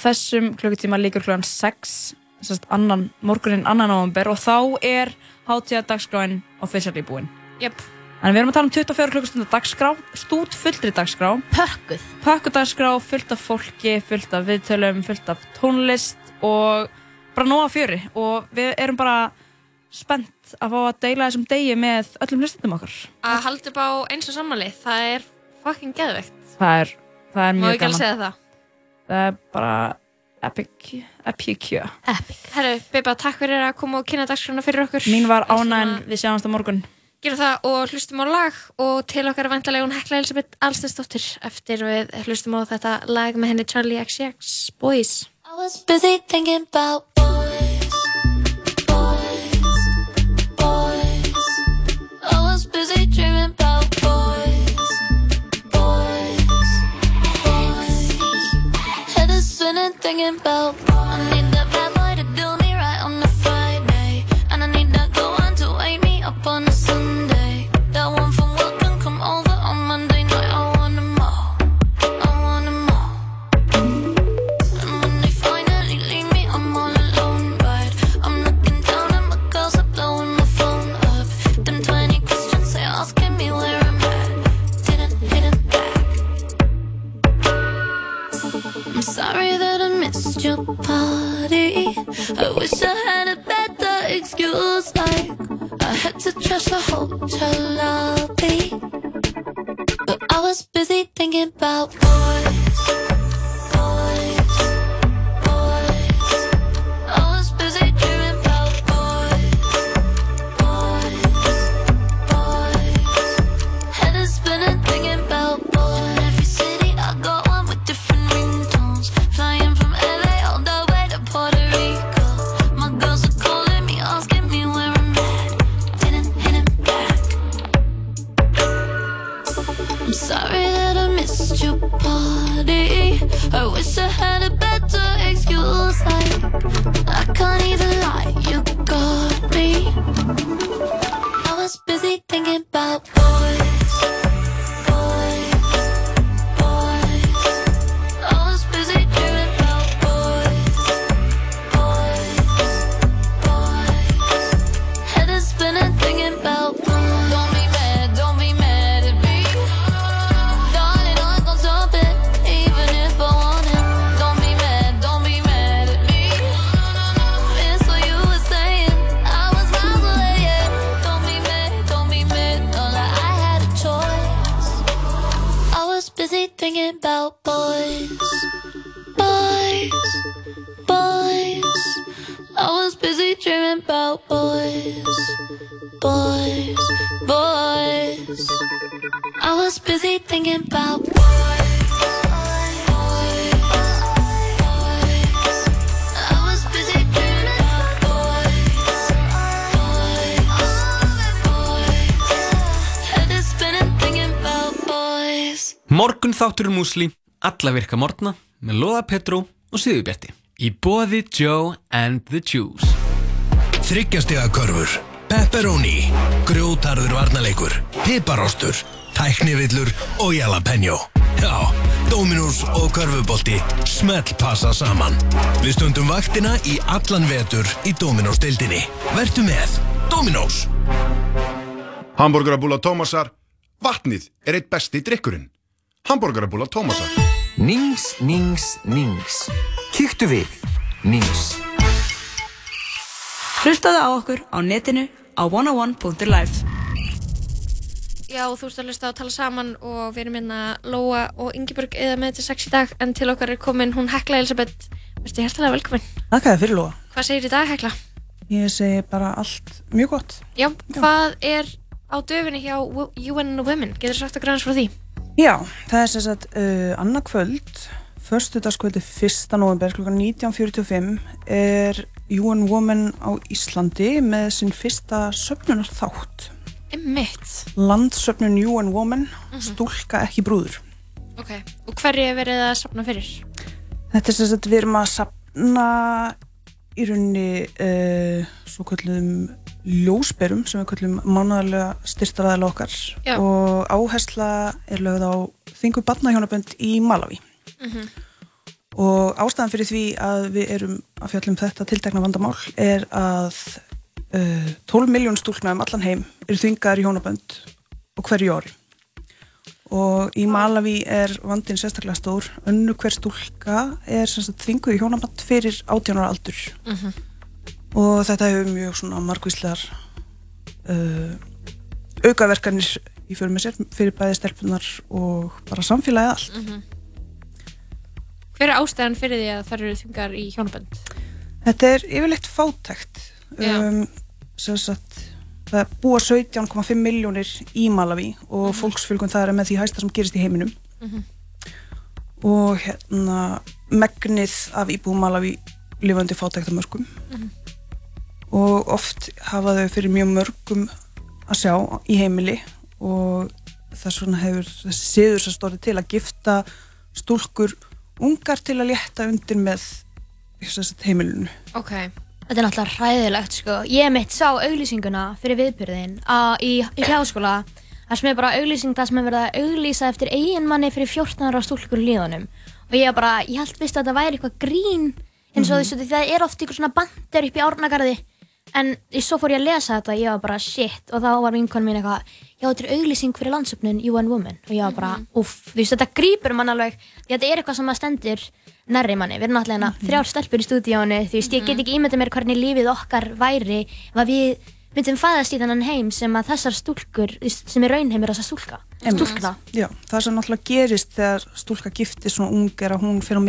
þessum klukkutíma líkur klukkan 6, sérst annan, morgunin annan november og þá er hátíðardagskráin officially búinn. Jöp, En við erum að tala um 24 klukkustundar dagskrá, stút fullri dagskrá, pökkuð. pökkudagskrá, fullt af fólki, fullt af viðtölum, fullt af tónlist og bara nóga fjöri og við erum bara spennt að fá að deila þessum degi með öllum hlustendum okkar. að halda upp á eins og samanli, það er fucking geðveikt. Það er, það er Má mjög ekki alveg gaman. segja það. Það er bara epic, epic, ja. Epic. Herru, Bibba, takk fyrir að koma og kynna dagskrána fyrir okkur. Mín var ánægn, við sjáumst á morgun. Gera það og hlustum á lag og til okkar vantarlega hún Hekla Elisabeth Alstensdóttir eftir við hlustum á þetta lag með henni Charlie XCX Boys. I was busy thinking about thinking about þáttur músli, alla virka morgna með Lóða Petró og Sigurbjarti í boði Joe and the Juice Þryggjastega körfur, pepperoni, grjótarður varnarleikur, piparostur, tæknivillur og jalapeno. Já, Dominos og körfubolti smelt passa saman. Við stundum vaktina í allan vetur í Dominos deildinni. Vertu með Dominos. Hamburgerabúla Tómasar Vatnið er eitt besti drikkurinn Hamburgerabúla Tómasar Nings, nings, nings. Kíktu við. Nings. Hlustaðu á okkur á netinu á 101.life Já, þú ert að hlusta á að tala saman og við erum hérna Lóa og Ingeborg eða með til sex í dag en til okkar er komin hún Hekla Elisabeth Verstu hjertalega velkomin Þakka þér fyrir Lóa. Hvað segir í dag Hekla? Ég segi bara allt mjög gott. Já, hvað er á döfinni hjá UN Women? Getur sagt okkur aðeins frá því? Já, það er sem sagt uh, annað kvöld, förstudagskvöldi 1. november kl. 19.45 er UN Women á Íslandi með sinn fyrsta söfnunar þátt. Emmitt Landsöfnun UN Women, Mhm. stúlka ekki brúður. Ok, og hverju er verið að sapna fyrir? Þetta er sem sagt við erum að sapna í rauninni uh, svo kallum ljósberum sem við kallum mánaðarlega styrtaræðilega okkar Já. og áhersla er lögð á þingu barnahjónabönd í Malawi Mhm. og ástæðan fyrir því að við erum að fjallum þetta tiltekna vandamál er að uh, 12 miljón stúlkna um allan heim eru þvingaðar í hjónabönd og hverju ári og í Malawi er vandin sérstaklega stór önnu hver stúlka er þvinguð í hjónabönd fyrir 18 ára aldur Mhm. Og þetta hefur mjög svona margvíslegar uh, aukaverkanir í fyrir með sér fyrir bæði stelpunar og bara samfélagið allt Mhm. Hver er ástæðan fyrir því að það eru þungar í hjónabönd? Þetta er yfirleitt fátækt um, sem sagt það búa 17,5 miljónir í Malawi og Mhm. fólksfylgun það er með því hæsta sem gerist í heiminum Mhm. og hérna megnið af íbúum Malawi lifandi fátæktamörkum Mhm. Og oft hafa þau fyrir mjög mörgum að sjá í heimili. Og þess vegna hefur þessi siður sem stóri til að gifta stúlkur ungar til að létta undir með heimilinu. Ok. Þetta er náttúrulega hræðilegt sko. Ég mitt sá auglýsinguna fyrir viðbyrðin í, í hljáskóla Það sem er bara auglýsing það sem er verið að auglýsa eftir eiginmanni fyrir 14 ára stúlkur líðunum og ég bara, ég held vist að þetta væri eitthvað grín eins og Mhm. þessu, það er oft ykkur svona bandir upp í árnagarði en svo fór ég að lesa þetta ég var bara shit og þá var vinkon mín eitthvað já þetta er auglýsing fyrir landsöfnun UN Women og ég var bara Mhm. uff, þú veist þetta grípur mann alveg. Þetta er eitthvað sem að stendur nærri manni, við erum náttúrulega hérna þrjár stelpur í stúdíónu, þú veist ég get ekki ímyndið mér hvernig lífið okkar væri að við myndum fæðast í þennan heim sem að þessar stúlkur, sem er raunheimur þessar stúlka, stúlkna. Já, það sem náttúrulega gerist þegar stúlka giftist svona ung er að hún fyrir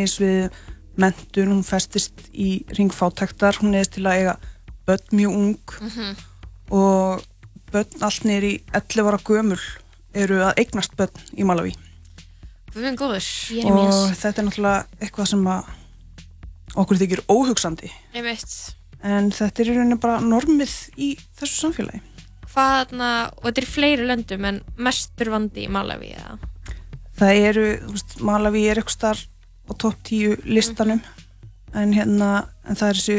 börn mjög ung. Mhm. og börn allt í 11 ára gömul eru að eignast börn í Malawi og þetta er náttúrulega eitthvað sem að okkur þykir óhugsandi. En þetta er í rauninni bara normið í þessu samfélagi. Hvað þarna, og þetta er í fleiri löndum en mestur vandi í Malawi eða? það eru, veist, Malawi er eitthvað starf á topp 10 listanum. En hérna, en það er þessi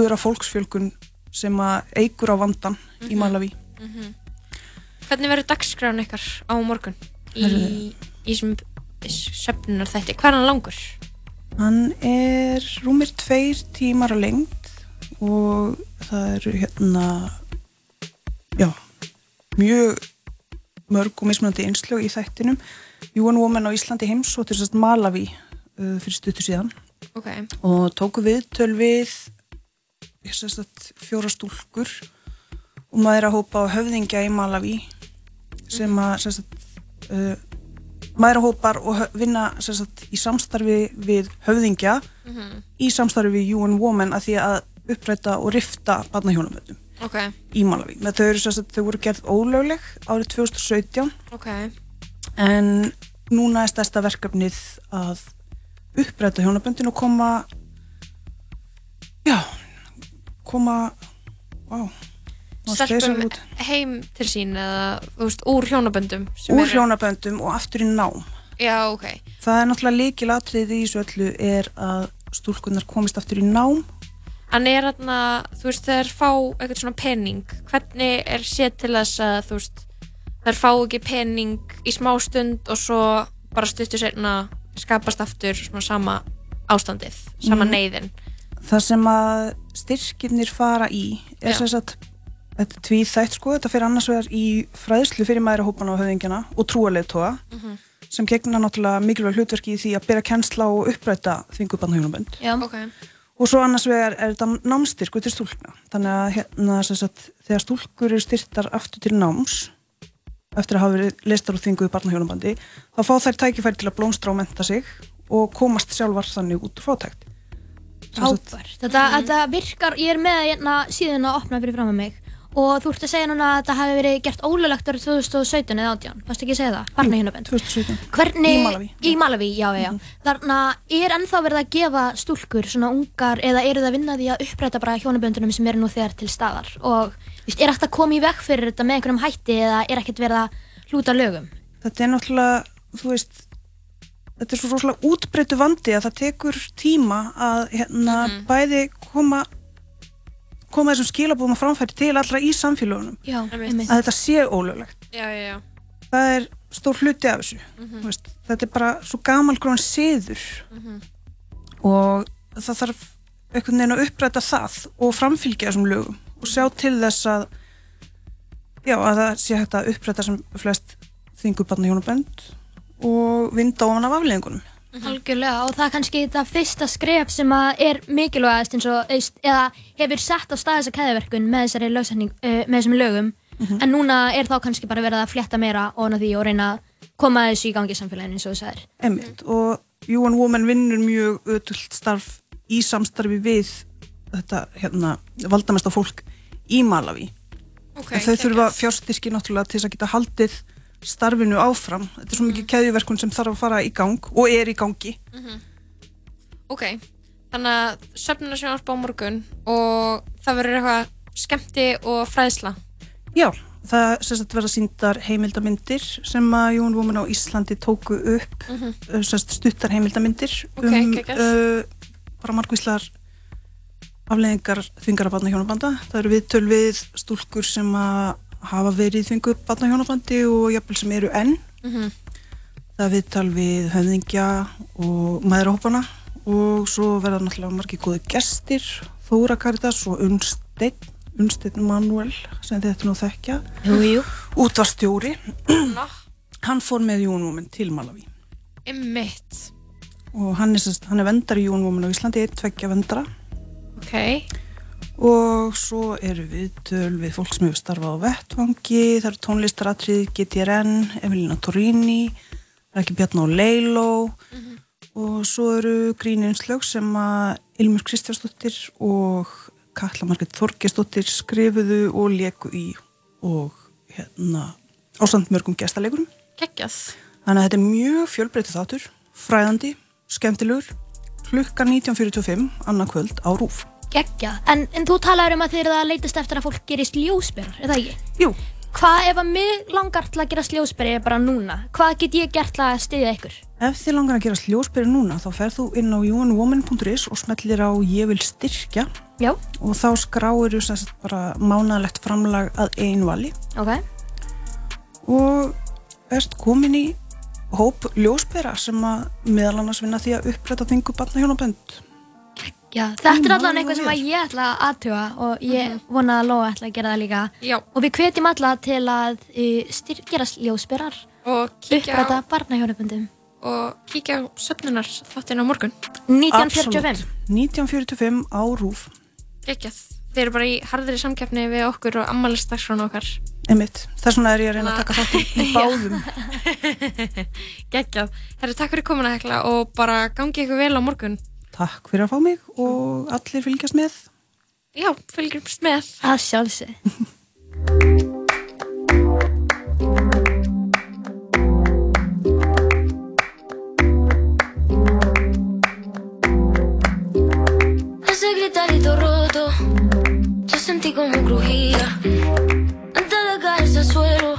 öðra fólksfjölgun sem að eigur á vandan í Malawi Mhm. Hvernig verður dagskráin ykkar á morgun í, í söfnunar þætti? Hvað er hann langur? hann er rúmir tveir tímar að lengd og það eru hérna já, mjög mörg og mismunandi einslög í þættinum UN Women á Íslandi heims og til þess að Malawi uh, fyrir stuttu síðan Ok. og tóku við að fjóra stúlkur og maður er að hópa á höfðingja í Malawi sem að sérst, uh, mæðrahópar og hö- vinna sem sagt, í samstarfi við höfðingja Mhm. í samstarfi við UN Women að því að uppræta og rifta barnahjónamöndum Ok, í Malawi. Með þau, eru, sagt, þau voru gerð ólögleg árið 2017 ok. en núna er stærsta verkefnið að uppræta hjónaböndin og koma já koma wow, Stelpum heim til sín eða, veist, úr hjónaböndum. úr eru- hjónaböndum og aftur í nám Já, ok. það er náttúrulega líkilatrið í þessu öllu er að stúlkunar komist aftur í nám En er þarna, þú veist, þeir fá eitthvað svona pening, hvernig er séð til þess að, þú veist, þeir fá ekki pening í smá stund og svo bara stuttu sérna skapast aftur svona sama ástandið, sama Mhm. neyðin. það sem að styrkirnir fara í er sem sagt þetta er tvíþætt sko, þetta fyrir annars vegar í fræðslu fyrir mæðrahópana og höfðingjana og trúarleitóa Mhm. sem gegna náttúrulega mikilvæg hlutverki í því að bera kennsla og uppræta þvingubann hjónabönd Já. Ok. og svo annars vegar er þetta námstyrku til stúlkna þannig að hérna sem sagt þegar stúlkur eru styrtar aftur til náms eftir að hafa verið leistar og þvinguð barnahjónabandi þá fá þær tækifæri til að blómstra og menta sig og komast sjálfar þannig út úr fátækt Frábært. Þetta, þetta virkar, ég er með hérna síðan að opna fyrir fram að mig og þú ert að segja núna að þetta hafi verið gert ólulegt árið 2017 eða 18, fannst ekki að segja það? Barnahjónabönd. 2017. Hvernig, Í Malaví. Í Malaví, já, já, já. Þarna er ennþá verið að gefa stúlkur svona ungar eða eru það að vinna því að uppræta bara hjónaböndunum sem eru nú þegar til staðar og víst, er ekkert að koma í veg fyrir þetta með einhverjum hætti eða er ekkert verið að hlúta lögum? þetta er náttúrulega, þú veist þetta er svo rosalega útbreytu vandi að það tekur tíma að hérna bæði koma koma þessum skilabúðum að framfæri til allra í samfélagunum Já, að þetta sé ólöglegt. Já, já, það er stór hluti af þessu. Mhm. Þú veist, þetta er bara svo gamalgróin siður. Mhm. og það þarf einhvern veginn að uppræta það og framfylgja þessum lögum og sjá til þess að já, að það sé hægt að uppræta sem flest þingu barna hjónabönd og vinda ofan af afleðingunum Algjörlega og það er kannski þetta fyrsta skref sem að er mikilvægast eins og eða hefur sett á stað þessa kæðaverkun með þessari lögsetning, uh, með þessum lögum. En núna er þá kannski bara verið að flétta meira ofan af því og reyna að koma þessu í gangi í samfélaginu eins og þú sagðir. Einmitt. og UN Women vinnur mjög ötult starf í samstarfi við þetta hérna, valdamesta fólk í Malawi Ok, En þau þurfa fjárstyrki náttúrulega til þess að geta haldið starfinu áfram. Þetta er svo mikið keðjuverkun sem þarf að fara í gang og er í gangi. Mhm. Ok, þannig að söfnuna sjónvarp á morgun og það verður eitthvað skemmti og fræðsla. Já, það sagt verða síndar heimildamindir sem að Jón Women á Íslandi tóku upp, uh, sem sagt stuttar heimildamindir Ok, um uh, bara margvíslar afleðingar þvingara barna hjónabanda. Það eru viðtöl við stúlkur sem að hafa verið þvingu barna hjónabandi og jafnvel sem eru enn. Mhm. Það er viðtal við höfðingja og maðurhópana og svo verða náttúrulega margir góði gestir, Þóra Karitas og Unnsteinn, Unnsteinn Manuel sem þetta nú þekkja, útvarstjóri. Hann fór með Jón Women til Malawi ymmit. og hann er, hann er vendar í Jón Women á Íslandi, tveggja vendara Ok, og svo eru viðtöl við fólk sem hefur starfað á vettvangi, það eru tónlistaratrið GTRN, Evelina Torini, Rækki Bjarná Leiló og svo eru gríneinslög sem að Ilmur Kristjánsdóttir og Katla Margrét Þorgesdóttir skrifuðu og leku í og hérna ásamt mörgum gestalegurum. geggjað. Þannig að þetta er mjög fjölbreytið þáttur, fræðandi, skemmtilegur, klukkan 19.45, annað kvöld á Rúf. Gekkja. En, en þú talaður um að þið eru að leitast eftir að fólk gerist ljósberar, er það ekki? Jú. Hvað ef að mig langar til að gerast ljósberi bara núna? Hvað get ég gert til að styðja ykkur? Ef þið langar að gera sljósbyrju núna þá ferð þú inn á unwoman.is og smellir á ég vil styrkja Já. og þá skráir þú sérst bara mánalegt framlag að einu vali Ok. og erst komin í hóp ljósbyrja sem að meðal annars vinna því að uppræta þingu barna hjónabönd. Já, þetta er allavega eitthvað sem ég ætla að aðtjóa og ég mhm. vona að Lóa ætla að gera það líka. Já. Og við hvetjum alla til að e, styrkjara ljósbyrjar og uppræta barnahjálpundum. Og kíkja á söfnunar þáttinn á morgun. 1945. 1945 á Rúf. Reykjavík. Þeir eru bara í harðri samkjafni við okkur og ammalistagsfránu okkar. Emmitt. Þess vegna er ég að reyna að taka þáttinn í báðum. Reykjavík. Herri, takk fyrir komuna hekla og bara gangi ykkur vel á morgun. Takk fyrir að fá mig og allir fylgjast með. Já, fylgjast með. Að sjálfsög. roto. Yo sentí como crujía. Antes de caerse al suelo,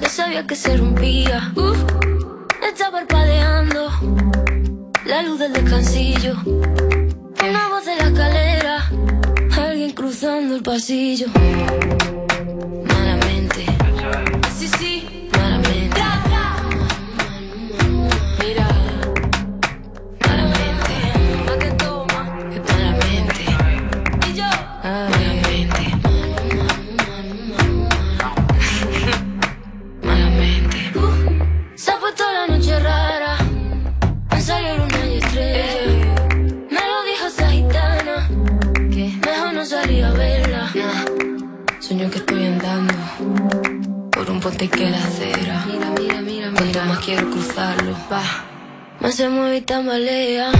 ya sabía que se rompía. Uf, está parpadeando. la luz del descansillo, una voz de la escalera, alguien cruzando el pasillo. Malamente. Sí, sí. ponte que la acera. Mira, mira, mira, mira. Cuanto más quiero cruzarlo, va. Más se mueve y tambalea.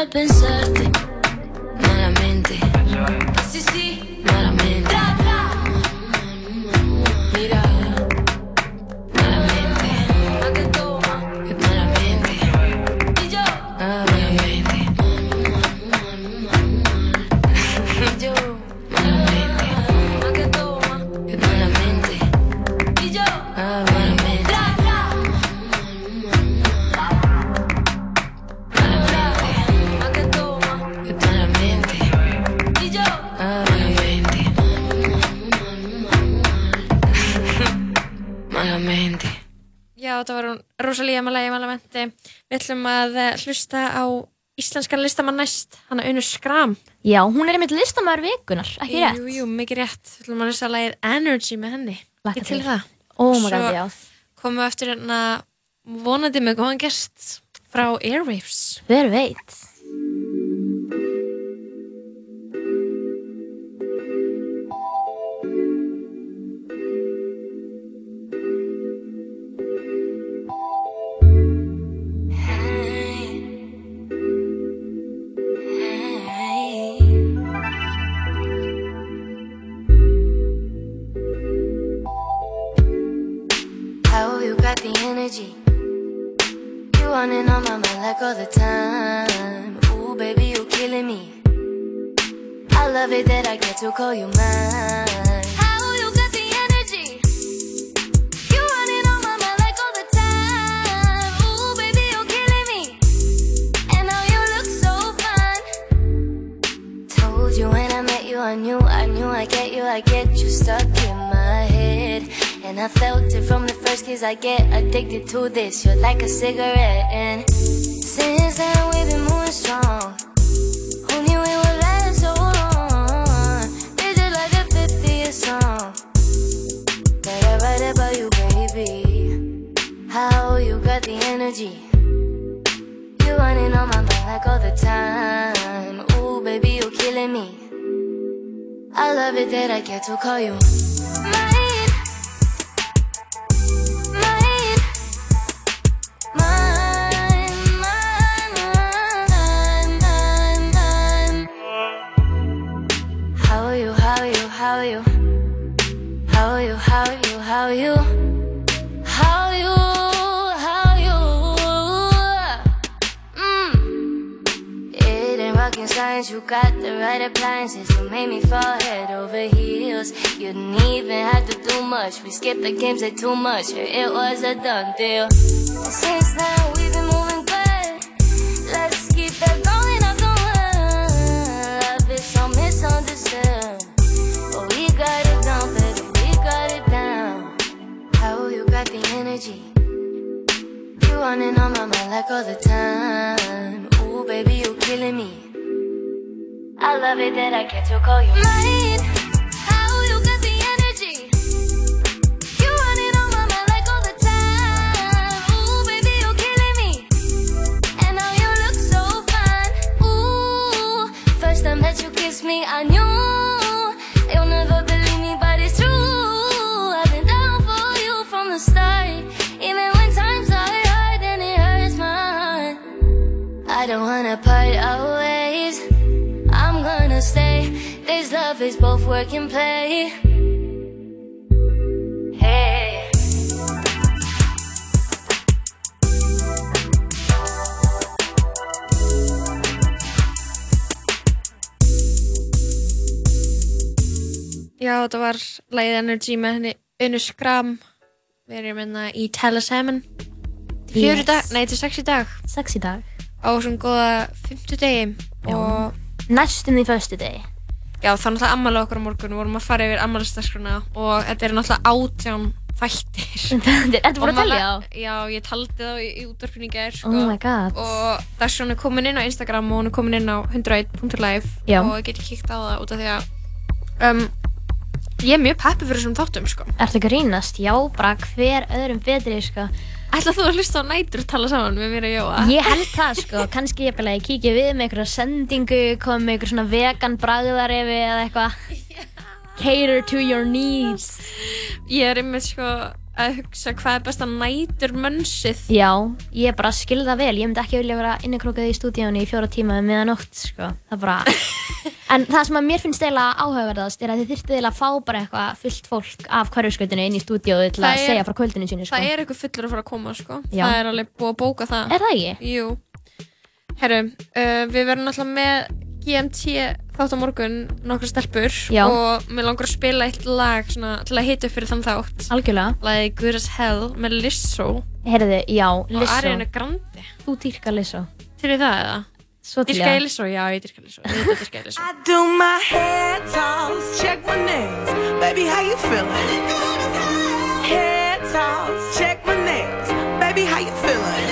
a pensarte. og það var hún Rosalía Malaya Malamenti. Við ætlum að eh, hlusta á íslenskan listamann næst, hann er Önur Skram. Já, hún er einmitt listamann vikunar, ekki rétt? Jú, jú, mikið rétt. Við ætlum að hlusta að lægið Energy með henni. Laka til það. Ó, maður gæti, já. Svo komum við eftir hérna vonandi með góðan gest frá Airwaves. Hver veit? cigarette much, it was a done deal. Energy með henni Unnu Skram Við erum hérna í Heaven Fjöru Yes. dag, nei, til sex í dag Sex í dag Á svona góða fymtu degi Og Næstum því föstu degi já, það er náttúrulega ammali okkar á morgun Við vorum að fara yfir ammalistaskruna Og þetta er náttúrulega átján þættir búin Og að maður- þá? Já, ég taldi þá í, í útvarpinu í gær sko. Oh my god. Og Dagsjón er komin inn á Instagram Og hún er komin inn á 101.live Já. Og ég geti kíkt á það út af því að um, Ég er mjög peppi fyrir þessum þáttum sko. Ekki að grínast? Já, bara hver öðrum betri, sko. Ætla þú að hlusta á nætur tala saman með mér og Jóa? Ég held það, sko. Kannski ég bara kíkja við með einhverja sendingu, koma með einhver svona vegan bragðarefi eða eitthvað. Cater to your needs. Ég er einmitt sko að hugsa hvað er besta nætur mönnsið. Já, ég bara skil það vel. Ég myndi ekki vilja vera innekrókað í stúdíónu í fjóra tíma um miðanótt, sko. Það bara... En það sem að mér finnst eiginlega áhugaverðast er að þið þyrftu eiginlega að fá bara eitthvað fullt fólk af hverjuskautinu inn í stúdíóðu til að segja frá kvöldinu sínu, sko. Það er eitthvað fullur að fara að koma sko. Já. Það er alveg búið að bóka það. Er það ekki? Jú. Herru, uh, við verðum náttúrulega með GMT þátt á morgun nokkra stelpur Já. og mér langar að spila eitt lag svona, til að hita upp fyrir þann þátt. Algjörlega. Lagið Good as Hell með Lizzo Heyrðu, já, og Lizzo. Ariana Grande. Þú dýrkar Lizzo. Til það eða? Svo til Dyrka ég Lizzo? Já, ég dyrka Lizzo. Ég veit að dyrka ég Lizzo. I do my head toss, check my nails. Baby, how you feeling? Head toss, check my nails. Baby, how you feeling?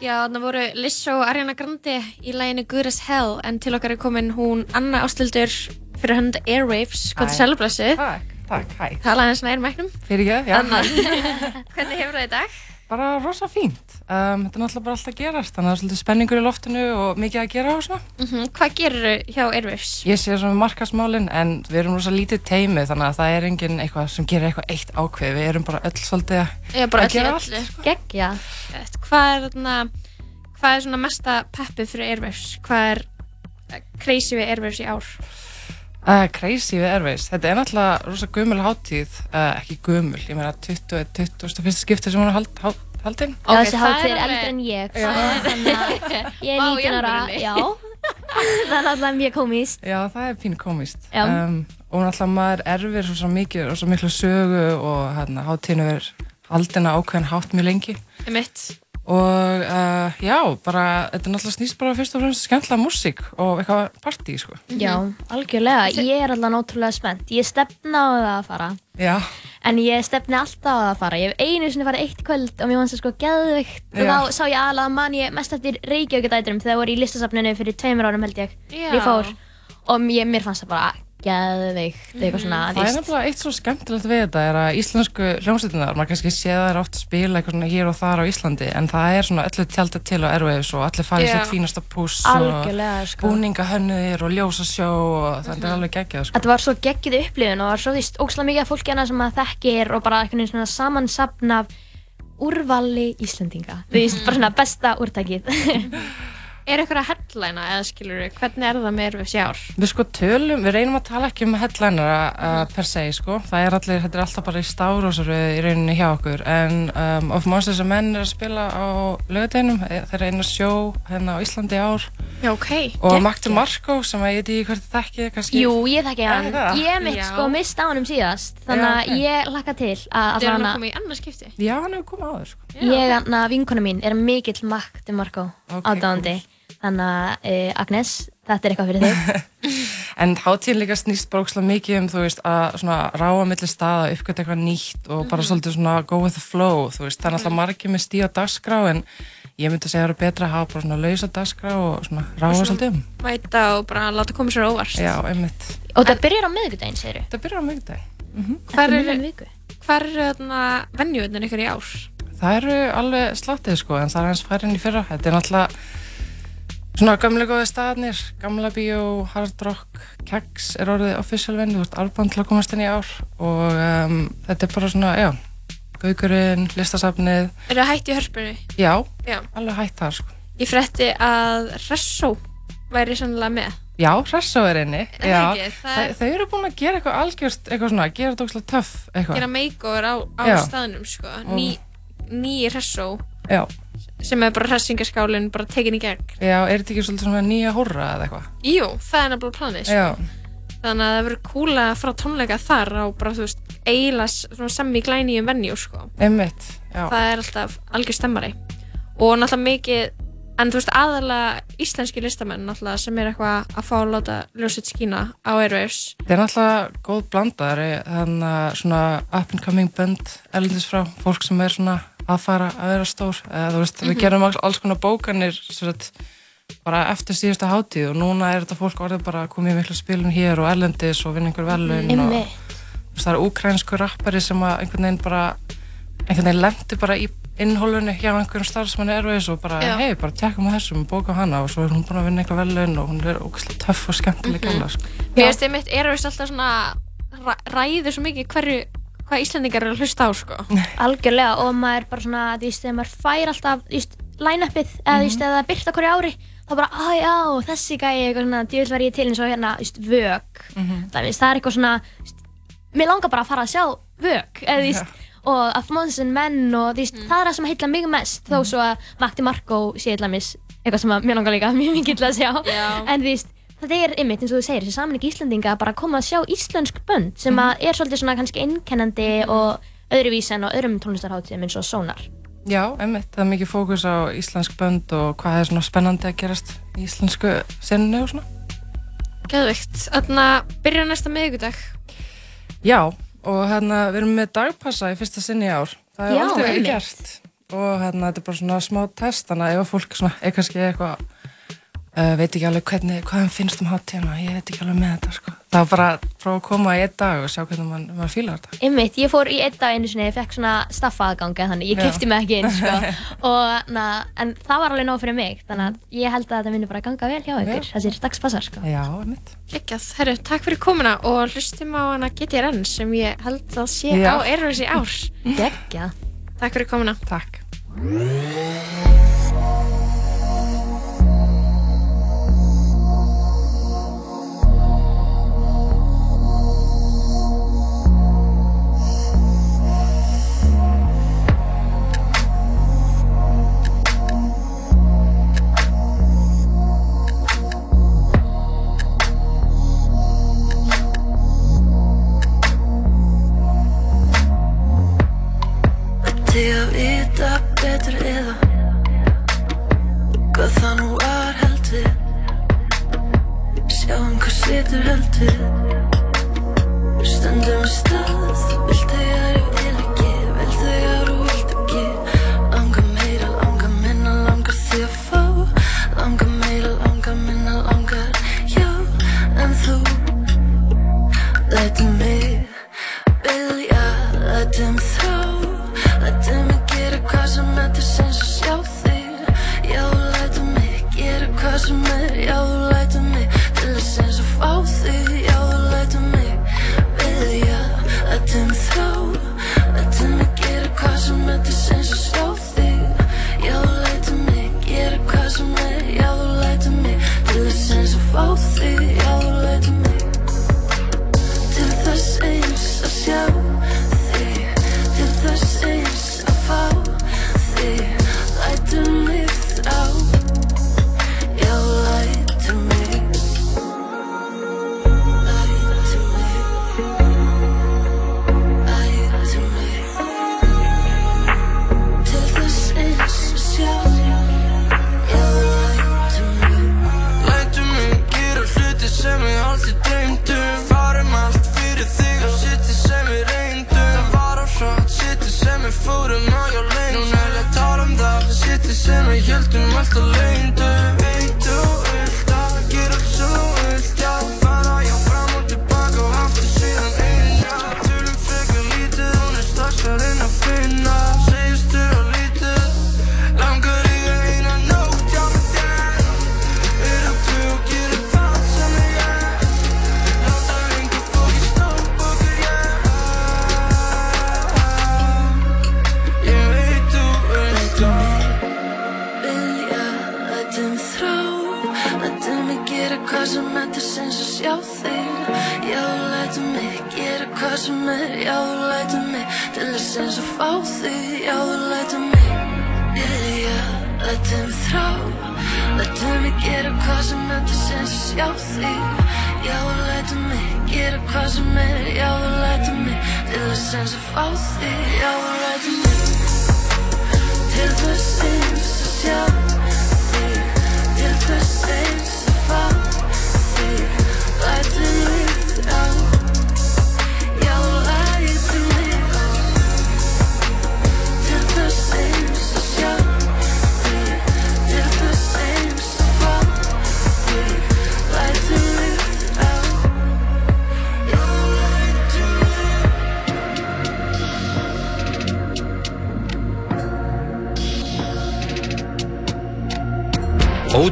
Þarna voru Lizzo og Ariana Grande í læginu Good as Hell en til okkar er komin hún Anna Ástildur fyrir hönd Airwaves, er sælblessu? Takk, takk, hæ. Talaði hans nær mæknum. Fyrir ekki, já. Anna, hvernig hefur það í dag? Bara rosa fínt. Um, þetta er náttúrulega bara alltaf að gerast, þannig að það er svolítið spenningur í loftinu og mikið að gera og svona. Mm Hvað gerir hjá Airwaves? Ég sé svona markasmálin, en við erum rosa lítið teimi, þannig að það er enginn eitthvað sem gerir eitthvað eitt ákveð. Við erum bara öll svolítið að, bara að gera allt. Gekkja. Hvað er þarna, hvað er svona mesta peppið fyrir Airwaves? Hvað er eh, crazy við Airwaves í ár? Uh, crazy við Airways, þetta er náttúrulega rosa gömul hátíð, uh, ekki gömul, ég meina 20, 21. skipti sem hún er hald, hald, haldin. Já, þessi hátíð er eldri en ég, Já. þannig að ég er Vá, í 19 ára, já. það er alltaf mjög komist. Já, það er pínu komist. Um, og náttúrulega maður erfir svo, mikið og svo miklu sögu og hérna, hátíðinu er haldina ákveðin hátt mjög lengi. Mitt. Og uh, já, bara, þetta er náttúrulega snýst bara fyrst og fremst skemmtilega músík og eitthvað partí, sko. Já, algjörlega. Ég er alltaf náttúrulega spennt. Ég stefna á það að fara. Já. En ég stefni alltaf á það að fara. Ég hef einu sinni farið eitt kvöld og mér fannst það sko geðvikt. Og þá sá ég aðalega man ég mest eftir Reykjavíkudæturum þegar það voru í listasafninu fyrir tveimur árum held ég. Já. Ég fór. Og mér, mér fannst það bara geðvikt. Eitthvað svona, Það er nefnilega eitt svo skemmtilegt við þetta er að íslensku hljómsveitinar, maður kannski sé þær oft spila eitthvað svona hér og þar á Íslandi en það er svona öllu tjaldið til á Airwaves og allir farið sitt fínasta púss Algjörlega, og sko. búningahönnuðir og ljósasjó og það er alveg geggjað sko. Þetta var svo geggið upplifun og það var svo víst ógslag mikið af fólki hana sem að þekkir og bara veginn svona samansapn af úrvali Íslendinga. Þú veist, bara svona besta úrtækið. Er eitthvað að headlina eða skilur við, hvernig er það með Airwaves í ár? Við sko tölum, við reynum að tala ekki um headlinera uh, per se sko, það er allir, þetta er alltaf bara í stárosuru í rauninni hjá okkur en um, of Monsters and Men er að spila á lögadeginum, þeir eru einu sjó hérna á Íslandi í ár Já, ok. og Magdi Marko sem að ég veit ekki hvert þekkið kannski Jú, ég þekki hann. það? Ég mitt sko mista á hann um síðast, þannig að ok. ég hlakka til að Það er hann að koma í annað skipti? Já, hann hefur komið áður sko. Ég, hann að vinkona mín, er mikill Magdi Marko Ok, aðdáðandi. Þannig að uh, Agnes, þetta er eitthvað fyrir þig. En hátíðin líka snýst bara ókslega mikið um, þú veist, að svona ráa milli staða, uppgöta eitthvað nýtt og bara Mhm. svolítið svona go with the flow, þú veist, það er alltaf margir með stíða dagskrá en ég myndi segja að það er betra að hafa bara svona lausa dagskrá og svona svona- svolítið um. Mæta og bara láta koma sér á óvart. Já, einmitt. Og það byrjar á miðvikudaginn, segir Það byrjar á eru, miðjan viku. hvar eru þarna venjuðnir ykkur í ár? Það eru alveg slattið sko, en það er eins færri enn í fyrra. Þetta er náttúrulega svona gamla góði staðnir, gamla bíó, hard rock, keggs er orðið official venue, þú veist, alband til að komast inn í ár og um, þetta er bara svona, já, Gaukurinn, listasafnið, Eru það hætt í hörpunni? já, Já. alveg hægt þar sko. Ég frétti að Ressó væri sannlega með. Já, Hressó er inni, það já, ekki? Það er- þau eru búin að gera eitthvað algjörst, eitthvað svona, gera þetta ógslag töff, eitthvað. Gera makeover á, á staðnum, sko. Ný, ný Ressó Já, sem er bara hressingaskálinn bara tekin í gegn. já, er þetta ekki svolítið svona nýja hórra eða eitthvað? Jú, það er nefnilega planið, sko. Þannig að það verður cool að fara tónleika þar á bara, þú veist, eiginlega semi glænýjum venjú, sko. einmitt. Það er alltaf algjör stemmari. Og náttúrulega mikið, en þú veist, aðalega íslenski listamenn náttúrulega sem er eitthvað að fá að láta ljósitt skína á Airwaves. Það er náttúrulega góð blandaðari, þannig að svona up and coming band erlendis frá, fólk sem er svona að fara að vera stór. Eða, veist, við Mhm. gerum alls, konar bókanir sagt, bara eftir síðustu hátíð og núna er þetta fólk orðið bara að koma í miklu spilun hér og erlendis og vinna einhver velun og Einmitt. þú veist, það er úkrænsku rappari sem einhvern veginn bara einhvern veginn lendi bara í innhólunni hjá einhverjum starfsmanni Airways og bara, hei, bara tjekkum á þessum og bóka hana og svo er hún búin að vinna einhver velun og hún er ógæslega töff og skemmtileg Mhm. mm sko. Mér finnst þið mitt Airwaves alltaf svona ræ- ræður svo mikið hverju, hvað Íslendingar eru að hlusta á, sko. Algjörlega og maður bara svona, veist, þegar maður fær alltaf, þú veist, line-upið eða þú veist, eða það byrta hverju ári þá bara, að já, þessi gæi, eitthvað svona, djöðl var ég til eins og hérna, veist, vök Mhm. það, er eitthvað svona, mér langar bara að fara að sjá vök, eða þú veist og að Monsen menn og þú veist, það er það sem heilla mig mest, þó svo að Magdi Marko sé eitthvað sem að mér langar líka mjög mikið til að sjá, Já. en þú veist þetta er ymmit, eins og þú segir, þessi samanleik Íslandinga bara að koma að sjá íslensk bönd sem að er svolítið svona kannski einkennandi og öðruvísi en á öðrum tónlistarháttíðum eins og Sonar Já, einmitt, það er mikið fókus á íslensk bönd og hvað er svona spennandi að gerast í íslensku sennu og svona. Geðvikt. Þannig að byrja næsta miðvikudag. Já, og hérna við erum með dagpassa í fyrsta sinni í ár. Það er Já, aldrei verið gert. og hérna, þetta er bara svona smá test þannig að ef fólk svona, er kannski eitthvað uh, veit ekki alveg hvernig, hvað þeim finnst um hátíðina ég veit ekki alveg með þetta sko. það var bara að prófa að koma í einn dag og sjá hvernig mann, mann fílar þetta Einmitt, ég fór í einn dag einu sinni, ég fekk svona staffaðganga þannig, ég kefti mig ekki inn sko. og, na, en það var alveg nóg fyrir mig þannig að ég held að þetta myndi bara ganga vel hjá ykkur þessir dagspassar sko. Já, mitt Gekjað, herru, takk fyrir komuna og hlustum á hana GTRN sem ég held að sé Já. á Airways í ár. Gekjað. Takk fyrir komuna. Takk. Ætti að vita betur eða Hvað það nú var heldur Sjáum hvað situr heldur Stöndum í stað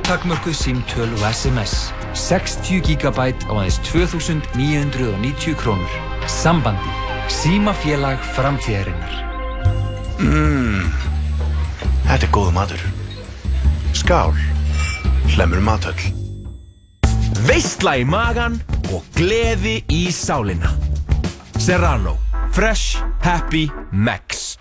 Ótakmörkuð símtöl og SMS 60 GB á aðeins 2990 krónur Sambandi Símafélag framtíðarinnar Mmm, þetta er góð matur. Skál, hlemur matöll. Veistla í magan og gleði í sálina. Serrano. Fresh. Happy. Max.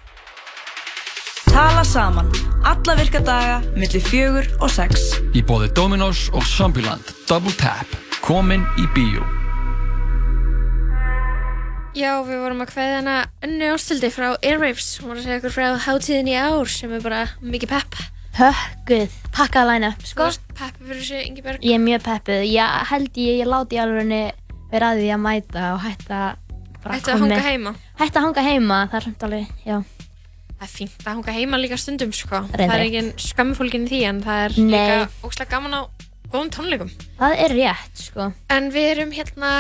Tala saman. Alla virka daga, millir fjögur og sex. Í bóði Dominos og Zombieland Double Tap Komin í bíó Já, við vorum að kveða hana önnu ástildi frá Airwaves. Hún var að segja okkur frá hátíðin í ár sem er bara mikið pepp. Hökkuð, pakkað Þú sko. varst peppi fyrir þessu, Ingeborg. Ég er mjög peppuð. Ég held ég, ég láti alveg vera að því að mæta og hætta bara Hættu að hanga heima. Hætta að hanga heima, það er samt alveg, já. Það er fínt að hanga heima líka stundum sko. Reyndar Það er rétt. engin skömmufólkin í því en það er Nei. líka óslega gaman á góðum tónleikum. Það er rétt, sko. En við erum hérna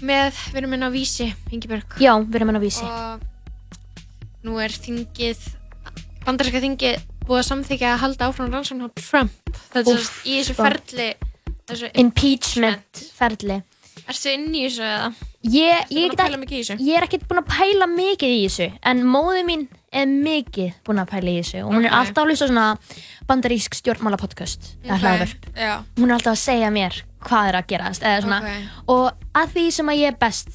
með, við erum inn á Vísi, Ingeborg. Já, við erum inn á Vísi. Og nú er þingið, bandarinska þingið búið að samþykja að halda áfram rannsókn á Trump. Það er svo í þessu sko. ferli, þessu Impeachment ferli. Ertu inn í þessu eða? Ég, ég, þessu? ég er ekkert búin að pæla mikið í þessu en móðu mín er mikið búin að pæla í þessu og hún er Ok. alltaf að hlusta svona bandarísk stjórnmála podcast eða Ok, hlaðvörp já. hún er alltaf að segja mér hvað er að gerast eða svona Ok. og að því sem að ég er best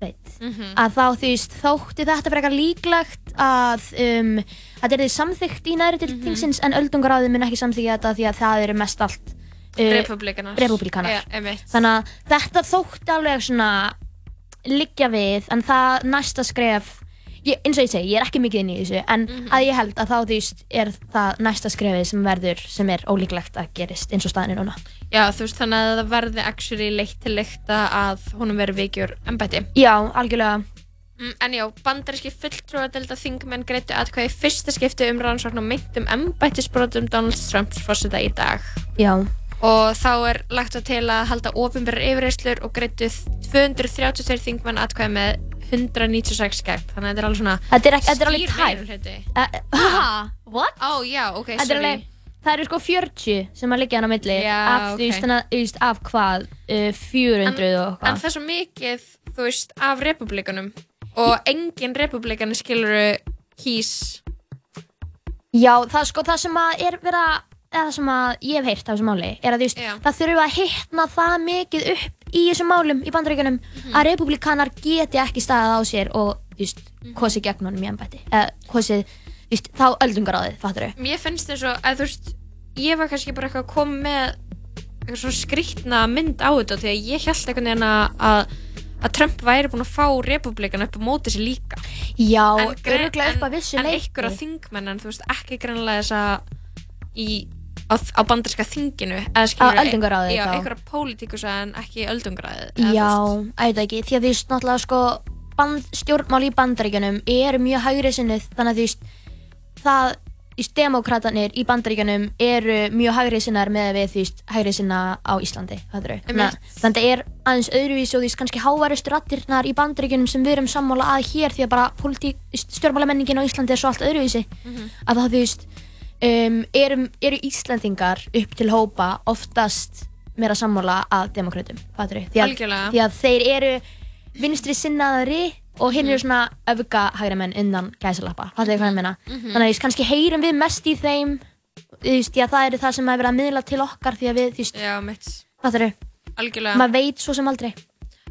veit Mhm. að þá veist þótti þetta frekar líklegt að um, þetta er samþykkt í næri til Mhm. þingsins en öldungaráði mun ekki samþykja þetta því að það eru mest allt uh. Já, einmitt. þannig að þetta þótti alveg svona liggja við en það næsta skref ég, eins og ég segi, ég er ekki mikið inn í þessu en Mhm. að ég held að þá þú veist er það næsta skrefið sem verður sem er ólíklegt að gerist eins og staðin er núna Já, þú veist þannig að það verði actually leitt til leikta að honum verði vikjur embætti. Já, algjörlega Mm, En já, bandaríski fulltrúadelda þingmenn greittu atkvæði í fyrsta skipti um rannsókn og meintum embættisbrotum Donald Trumps fórseta í dag. Já, Og þá er lagt á til að halda ofinbærar yfirreyslur og greittu 232 þingmenn atkvæði með 196 gegn. Þannig að þetta er alveg svona Þetta er, er alveg tæft uh, ha, What? Ó, já, ok, er sorry. alveg, það eru sko 40 sem að liggja hann á milli Já, af, þú ok. veist, þannig að, þú veist, af hvað uh, 400 og En hvað það er svo mikið, þú veist, af republikanum og engin republikani skiluru kýs Já, það er sko það sem að er verið að eða sem að ég hef heyrt af þessu máli er að þú veist, Já. það þurfa að hittna það mikið upp í þessum málum í bandaríkjunum Mhm. að republikanar geti ekki staðið á sér og þú veist, Mhm. kosið gegn honum í ennbætti eða kosið, þú veist, þá öldungaráðið, fattur þau? Mér finnst þess að, þú veist, ég var kannski bara eitthvað að koma með eitthvað svona skrýtna mynd á þetta því að ég held einhvern veginn að, að að Trump væri búinn að fá republikana upp á móti sér líka Já, En gre- örugglega upp að vissu en, en leyti. einhverja þingmenn en þú veist ekki greinlega þess að í á, á bandarska þinginu Á öldungaráðið já, þá. einhverja pólitíkusa en ekki öldungaráðið Já, ætla ekki, því að þú veist náttúrulega sko band, stjórnmál í bandaríkjunum eru mjög hægri sinnið þannig að þú veist það, þú veist, demókratarnir í bandaríkjunum eru mjög hægri sinnar með við þú veist, hægri sinna á Íslandi þannig að það er aðeins öðruvísi og þú veist kannski hávarustu rattirnar í bandaríkjunum sem við erum sammála að hér því að bara politík, Mhm. að um, eru, eru Íslandingar upp til hópa oftast meira sammála að demokrautum fattarðu? því, að- Algjörlega. því að þeir eru vinstri sinnaðari og hinn eru svona öfga hægri menn innan gæsalappa fattarðu hvað ég meina? Mhm. þannig að kannski heyrum við mest í þeim því að það eru það sem er verið að miðla til okkar því að við, veist, Já, mitt fattarðu? Algjörlega maður veit svo sem aldrei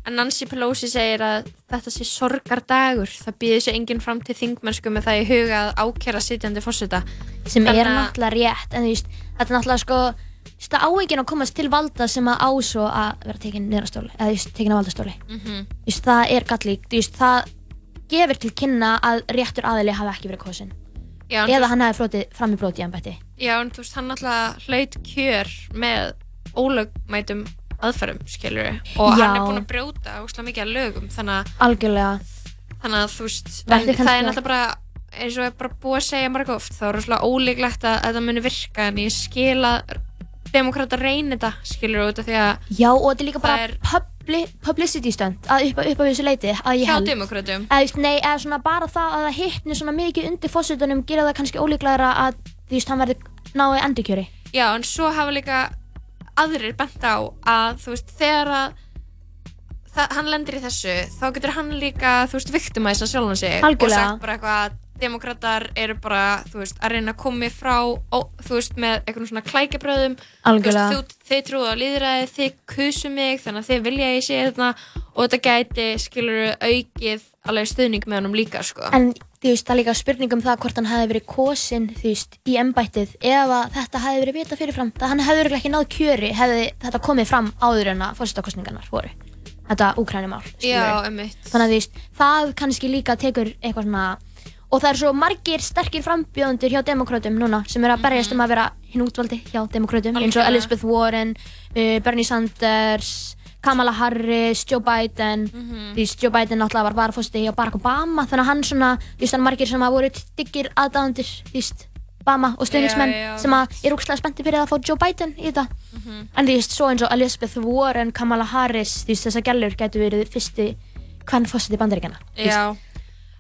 En Nancy Pelosi segir að þetta sé sorgardagur. Það býður sér enginn fram til þingmennsku með það í huga að ákjæra sitjandi fórseta sem er Þannig að- náttúrulega rétt en þú veist, þetta er náttúrulega sko þú veist, það á enginn að komast til valda sem að á svo að vera tekinn niður á stóli eða þú veist, tekinn á valdastóli. Mhm. Þú veist, það er gallík, þú veist, það gefur til kynna að réttur aðili hafi ekki verið kosin Já, en eða þú- hann hafi flotið fram í broti í ennbætti Já, en þú veist, hann alltaf hlaut kjör með ólögmætum aðferðum, skilur og Já. hann er búinn að brjóta óslega mikið að lögum þannig að, algjörlega. þannig að þú veist en kannski það er að- náttúrulega bara eins og er bara búið að segja marg oft þá er rosalega ólíklegt að, að það muni virka en ég skil að demokrata reynir þetta, skilur út af því að já og þetta er líka bara er- publi, publicity stunt að upp, upp á þessu leiti að ég hjá held. demokratum eða, þú veist, nei, eða svona bara það að það hittni svona mikið undir fósitunum gera það kannski ólíklegra að þú veist, hann verði náði endurkjöri. Já, en svo hafa líka aðrir bent á að þú veist, þegar að það, hann lendir í þessu, þá getur hann líka, þú veist, viktimæsa sjálfan sig Algjörlega. og sagt bara eitthvað að demokrater eru bara, þú veist, að reyna að koma frá, ó, þú veist, með eitthvað svona klækjabröðum. Algjörlega. Þú veist, þið trúðu á líðræði, þið kusu mig þannig að þið vilja að ég sé þetta og þetta gæti, skilur aukið alveg stuðning með honum líka, sko. En þú veist, það er líka spurning um það hvort hann hefði verið kosin, þú veist, í embættið ef þetta hefði verið vita fyrirfram. Það hann hefði ekki náð kjöri hefði þetta komið fram áður en að fórstakostningarnar voru. Þetta úkrænumál þannig að veist, það kannski líka tekur eitthvað svona og það er svo margir sterkir frambjóðundur hjá demokrautum núna sem eru að berjast um að vera hinn útvaldi hjá demokrautum eins og. Elizabeth Warren, uh, Bernie Sanders Kamala Harris, Joe Biden Mhm. þú veist, Joe Biden náttúrulega var bara fórstu hjá Barack Obama þannig að hann svona, þú veist, hann er margir sem að voru diggir aðdáðandir, þú veist Obama og já, sem að er úrslega spennti fyrir að fá Joe Biden í þetta Mhm. en þú veist, svo eins og Elizabeth Warren, Kamala Harris þú veist, þessar gælur getur verið fyrsti hvern fórstu bandaríkjana Já,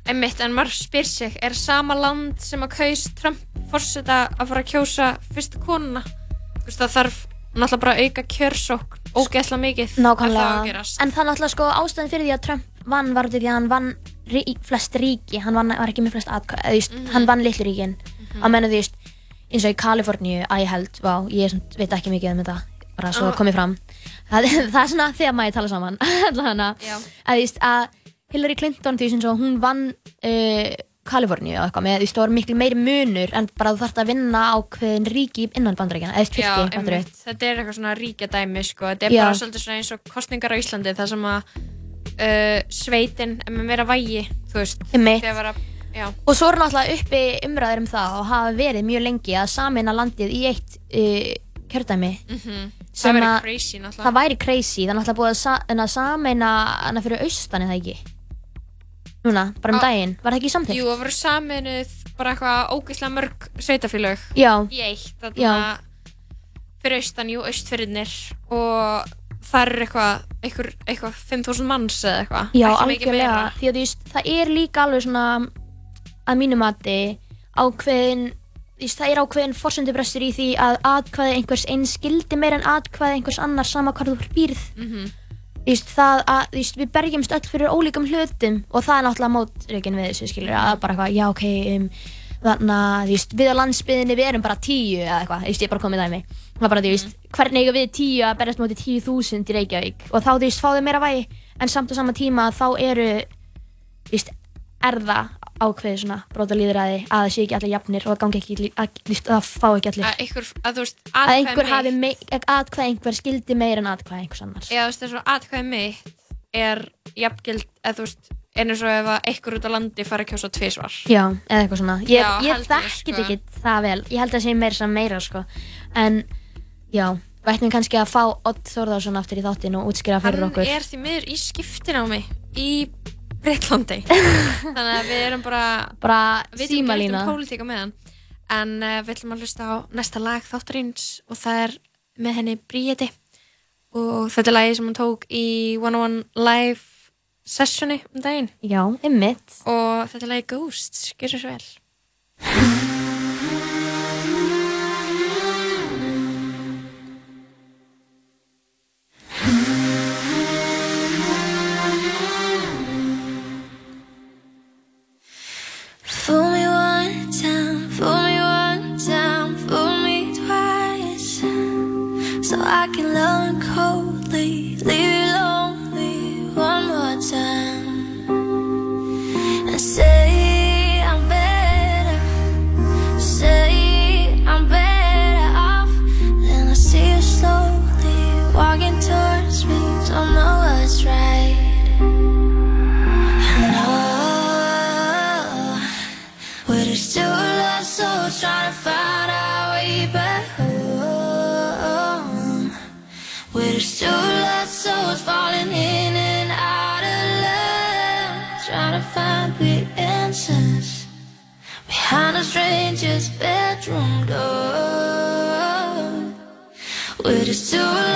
einmitt, en maður spyr sig, er sama land sem að kaus Trump fórseta að fara að kjósa fyrstu konuna? Þú veist, það þarf náttúrulega bara að auka kjörsókn ógeðslega mikið Nákvæmlega, en það náttúrulega sko ástæðan fyrir því að Trump vann var út af því að hann vann rí, flest ríki, hann vann, var ekki með flest atkvæð, eða þú veist, hann vann litlu ríkin. Mhm. að menna þú veist, eins og í Kaliforníu að ég held, vá, ég svona, veit ekki mikið um þetta bara svo það komið fram. Það, það er svona þegar maður tala saman þannig að að Hillary Clinton, eins og hún vann uh, Kaliforníu og eitthvað með, það var miklu meiri munur en bara þú þarft að vinna ákveðin ríki innan bandaríkjana, eða einmitt, þetta er eitthvað svona ríkjadæmi, sko, þetta er Já. bara svolítið svona eins og kostningar á Íslandi, það sem að uh, sveitin er með meira vægi, þú veist, já, Og svo er náttúrulega uppi umræður um það og hafa verið mjög lengi að samina landið í eitt uh, kjördæmi Mhm. sem Það væri crazy, náttúrulega. Það væri crazy, það er náttúrulega búið að, sa að sameina hana fyrir austan eða ekki Núna, bara um Á- daginn, var það ekki samþykkt? Jú, það voru saminuð bara eitthvað ógeðslega mörg sveitafélög Já. í eitt, þarna Já. fyrir austan, jú, austfyrirnir og það er eitthvað, eitthvað, eitthvað 5.000 manns eða eitthvað, Já, algjörlega, því að veist, það er líka alveg svona að mínu mati ákveðin það er ákveðin forsendubrestur í því að atkvæði einhvers eins skildi meira en atkvæði einhvers annars sama hvað þú býrð. Þú veist, það að, veist, við bergjumst öll fyrir ólíkum hlutum og það er náttúrulega mótreikin við þessu, skilur, að bara eitthvað, já, ok, um, þannig að, veist, við á landsbyðinni, við erum bara tíu eða eitthvað, ég er bara komið dæmi. Það er bara, þú veist, hvernig við tíu að berjast móti tíu þúsund í Reykjavík og þá, þú veist, fá þau meira vægi, en samt á sama tíma þá eru, þú veist, það ákveðið svona brota líðræði að það sé ekki allir jafnir og það gangi ekki, að, það fá ekki allir. Að einhver, að þú veist, Að einhver hafi, atkvæði einhver skildi meira en atkvæði einhvers annars. eða þú veist, þess að atkvæði mitt er jafngild, eða þú veist, eins og ef að einhver út á landi fara að kjósa tvisvar. Já, eða eitthvað svona. Ég, Já, ég þekkit sko. ekki það vel. Ég held að það sé meira sem meira, sko. En, já, við ættum kannski að fá Odd Þórðarsson aftur í þáttinn og útskýra fyrir Hann okkur. er því miður í skiptinámi í Breitlandi. Þannig að við erum bara, Bara við símalína. neitt um pólitíka með hann. En uh, við ætlum að hlusta á næsta lag þáttarins og það er með henni Bríeti. Og þetta er lagið sem hún tók í 101 live sessioni um daginn. Já, einmitt. Og þetta er lagið Ghosts, gjör svo vel. So I can learn coldly, leave you lonely stranger's bedroom door. We're just two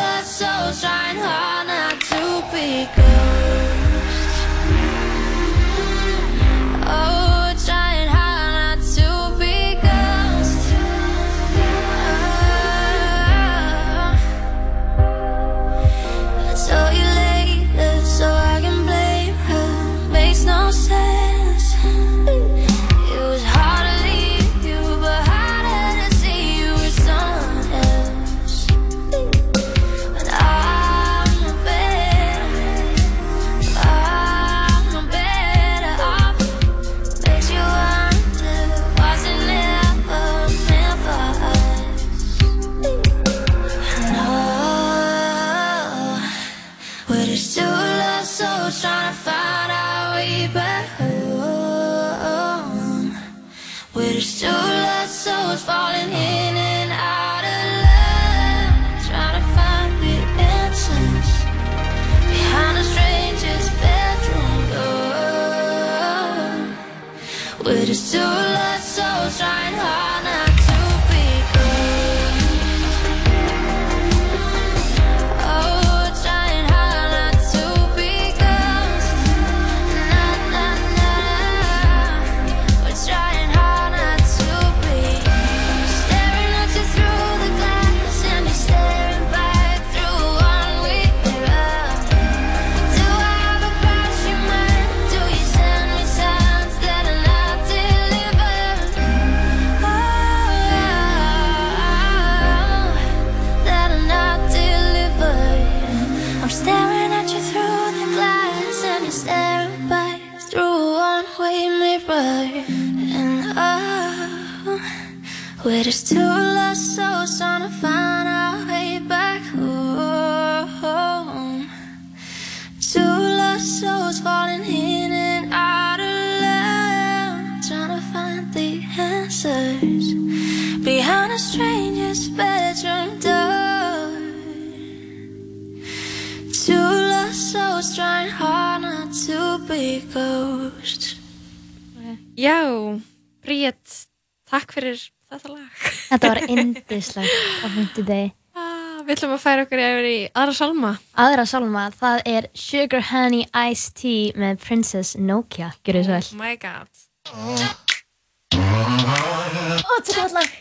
Já, Bríett, takk fyrir þetta lag. Þetta var indislegt á fimmtudegi. Ah, Við ætlum að færa okkur yfir í aðra salma. Aðra salma, það er Sugar Honey Iced Tea með Princess Nokia. Gjörðu svo vel. Oh my god. Ó, þetta er gott lag.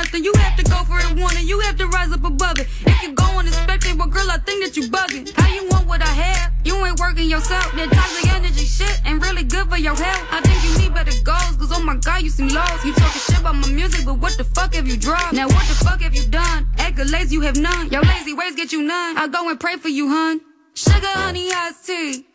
Nothing. You have to go for it, want it, you have to rise up above it. If you go unexpected, well girl, I think that you bugging. How you want what I have? You ain't working yourself. That toxic energy shit ain't really good for your health. I think you need better goals, cause oh my god, you seem lost. You talking shit about my music, but what the fuck have you dropped? Now what the fuck have you done? Accolades you have none. Your lazy ways get you none. I'll go and pray for you, hun. Sugar, honey, iced tea.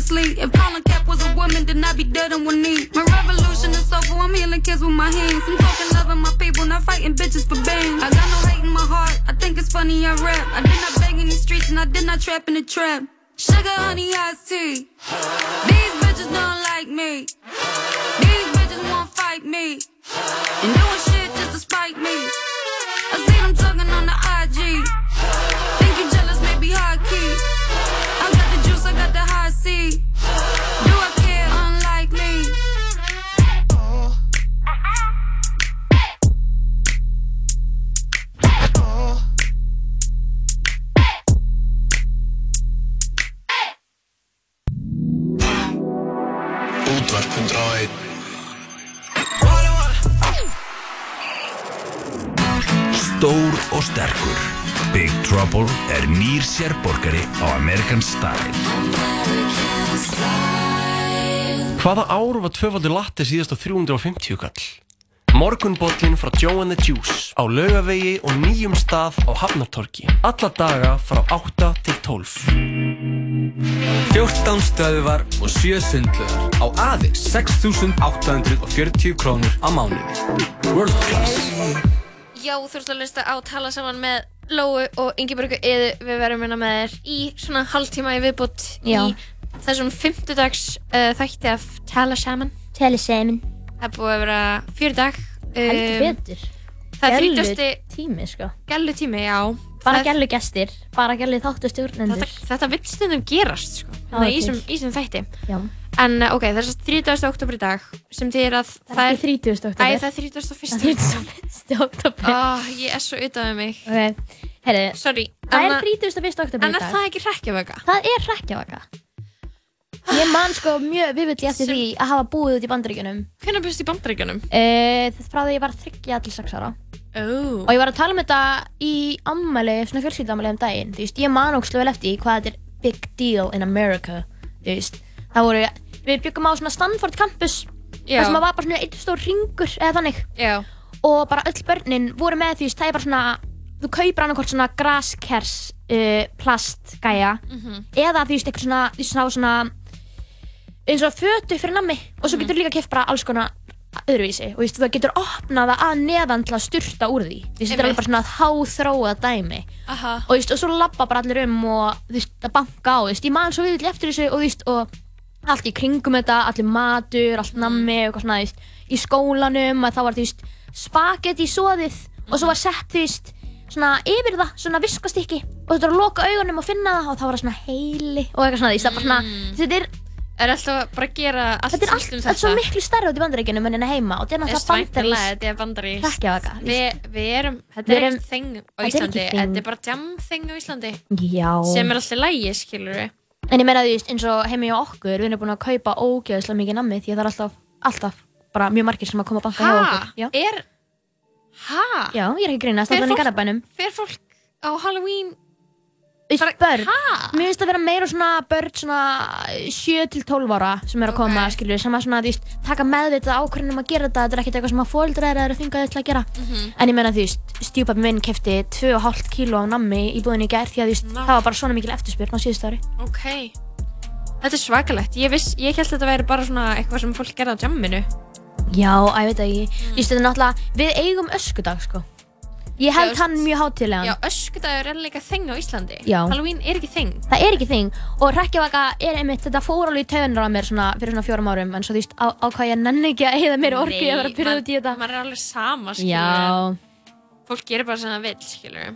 Seriously. If Colin Cap was a woman, then I'd be dead on one knee. My revolution is over, I'm healing kids with my hands. I'm talking loving my people, not fighting bitches for bands. I got no hate in my heart, I think it's funny I rap. I did not beg in the streets, and I did not trap in the trap. Sugar, honey, iced tea. These bitches don't like me. Trouble er nýr sérborgari á American Style Hvaða ár var tvöfaldur latte síðast á 350 kall? Morgunbollin frá Joe and the Juice á laugavegi og nýjum stað á Hafnartorki. Alla daga frá 8 til 12. 14 stöðuvar og 7 sundlöðar á aðeins 6.840 krónur á mánuði. World class. Já, þú ert að lusta á tala saman með Lóu og Ingeborgu Eðu. Við verðum hérna með þér í svona hálftíma í viðbútt Já. í þessum fimmtudags uh, þætti af tala saman. Tala saman. Það er búið að vera fyrir dag. Heldur betur. Það er Gellu 30. tími, sko. Gælu tími, já. Bara Það er- gælu gestir, bara gælu þáttu stjórnendur. Þetta, þetta vill stundum gerast, sko. Já, Þannig í þessum- í þessum þætti. Já. En uh, ok, það er svo 30. oktober í dag sem þýðir að það er... 30. október. Æ, það er 31. Það er 31. oktober. Oh, ég er svo utan með mig. Ok, herri. Sorry. Það er 31. oktober En í er dag. það ekki hrekkjavaka? Það er hrekkjavaka. Ég man sko mjög viðvillig eftir því að hafa búið út í bandaríkjunum. Hvernig búist í bandaríkjunum? Uh, frá því ég var 3 til 6 ára. Oh. Og ég var að tala um þetta í ammæli, svona fjölskyldammæli um daginn. Þú veist, ég man ógstu vel eftir hvað þetta er big deal in America. Þú veist, það voru, við byggum á svona Stanford campus. Það sem að var bara svona einn stór ringur eða þannig. Já. Og bara öll börnin voru með því, það er bara svona, þú kaupir annarkort svona graskers uh, plastgæja. Mhm. Eða þú veist, eitthvað svona, þú veist, svona, svona eins og fötu fyrir nammi og svo getur líka keft bara alls konar öðruvísi. Og það getur opnað það að neðan til að styrta úr því þetta er alveg bara svona háþróað dæmi. Aha. og veist, og svo labba bara allir um og veist, að banka á, veist, ég man svo viðl eftir þessu og og allt í kringum þetta, allir matur, allt nammi og svona, í skólanum þá var, spagetti í soðið og svo var sett, veist, svona yfir það, svona viskastykki. Og þú veist, að loka augunum og finna það og þá var það svona heili og eitthvað svona, bara svona, þetta er Er alltaf bara að gera allt Þetta er um þetta er svo miklu stærri út í bandaríkjunum en hérna heima og þetta er náttúrulega bandarís Þetta er hrekkjavaka, Við erum, þetta er ekkert þing á þetta er Íslandi. Þetta er bara jam þing á Íslandi Já Sem er alltaf lægi, skilur við En ég meina veist, eins og heimi á okkur, við erum búin að kaupa ógeðslega mikið nammi því að það er alltaf, alltaf bara mjög margir sem að koma að banka hjá okkur. Já. Er, ha? Já, ég er ekki grínast, Fer alltaf í fólk- garabænum. Fer fólk á Halloween Veist, börn, mér finnst það vera meira svona börn svona 7-12 ára sem er að koma, okay. skilju, sem að svona, þú veist, taka meðvitað ákvörðunum að gera þetta, þetta er ekkert eitthvað sem að fóldrar eru þingaði til að gera. Mhm. En ég meina, þú veist, stjúpappi minn kefti 2,5 kíló af nammi í búðinni í gær því að, þú veist, Ná. það var bara svona mikil eftirspyrn á síðust ári. Ok Þetta er svakalegt Ég, viss, ég held að þetta væri bara svona eitthvað sem fólk gerði á jamminu Já, að ég veit ekki, þú veist, þetta er náttúrulega, við eigum öskudag, sko. Ég held hann mjög hátilegan. Já, öskudagur er líka þing á Íslandi Já. Halloween er ekki þing Það er ekki þing og hrekkjavaka er einmitt, þetta fór alveg í taugunar á mér svona fyrir svona fjórum árum en svo þú veist á, á hvað ég nenni ekki að heiða mér orku ég að vera pyrra út í þetta. maður er alveg sama, skilur Já, Fólk gerir bara sem það vill, skilur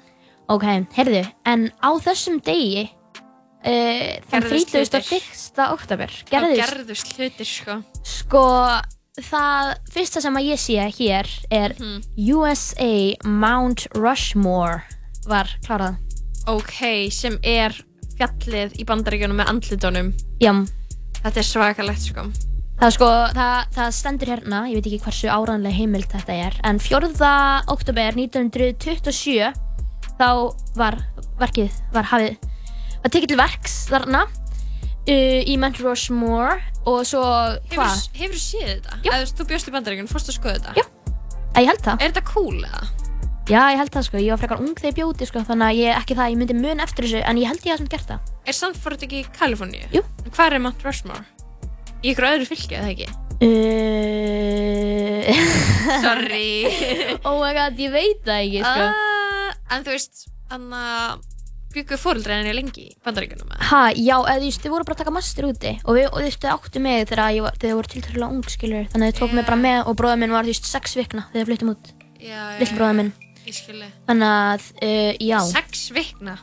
ok, heyrðu, en á þessum degi, uh, þann Gerðust 31. oktober, gerðust hlutir, sko sko, það fyrsta sem að ég sé hér er Mhm. USA Mount Rushmore var klárað. Ok, sem er fjallið í bandaríkjunum með andlitunum Já. Þetta er svakalegt, sko Það, sko, það, það stendur hérna, ég veit ekki hversu áraðanlega heimild þetta er, en 4. oktober 1927 þá var verkið, var hafið, var tekið til verks þarna uh, í Mount Rushmore og svo, hvað? Hefur þú séð þetta? Já Eða, þú bjóst í bandaríkjunum, fórst að skoða þetta? Já Ég held það. Er þetta cool, eða? Já, ég held það sko, ég var frekar ung þegar ég bjóti sko, þannig að ég, ekki það, ég myndi mun eftir þessu, en ég held ég að sem gert það. Er Sanford ekki í Kaliforníu? Jú. Hvað er Mount Rushmore? Í ykkur öðru fylki, eða ekki? Uh... Sorry. oh my god, ég veit það ekki sko. Uh, en þú veist, þannig að bygguðu fóreldræðinni lengi í bandaríkjunum, eða? Ha, já, eða veist, þið voru bara að taka master úti og við, og veist, þið áttu mig þegar þið voru tilturlega ung, skilur, þannig að þið tók mig bara með og bróða minn var, veist, sex vikna þegar þið fluttum út, já, lill bróða minn. Ég skilji. Þannig að, uh, já. Sex vikna?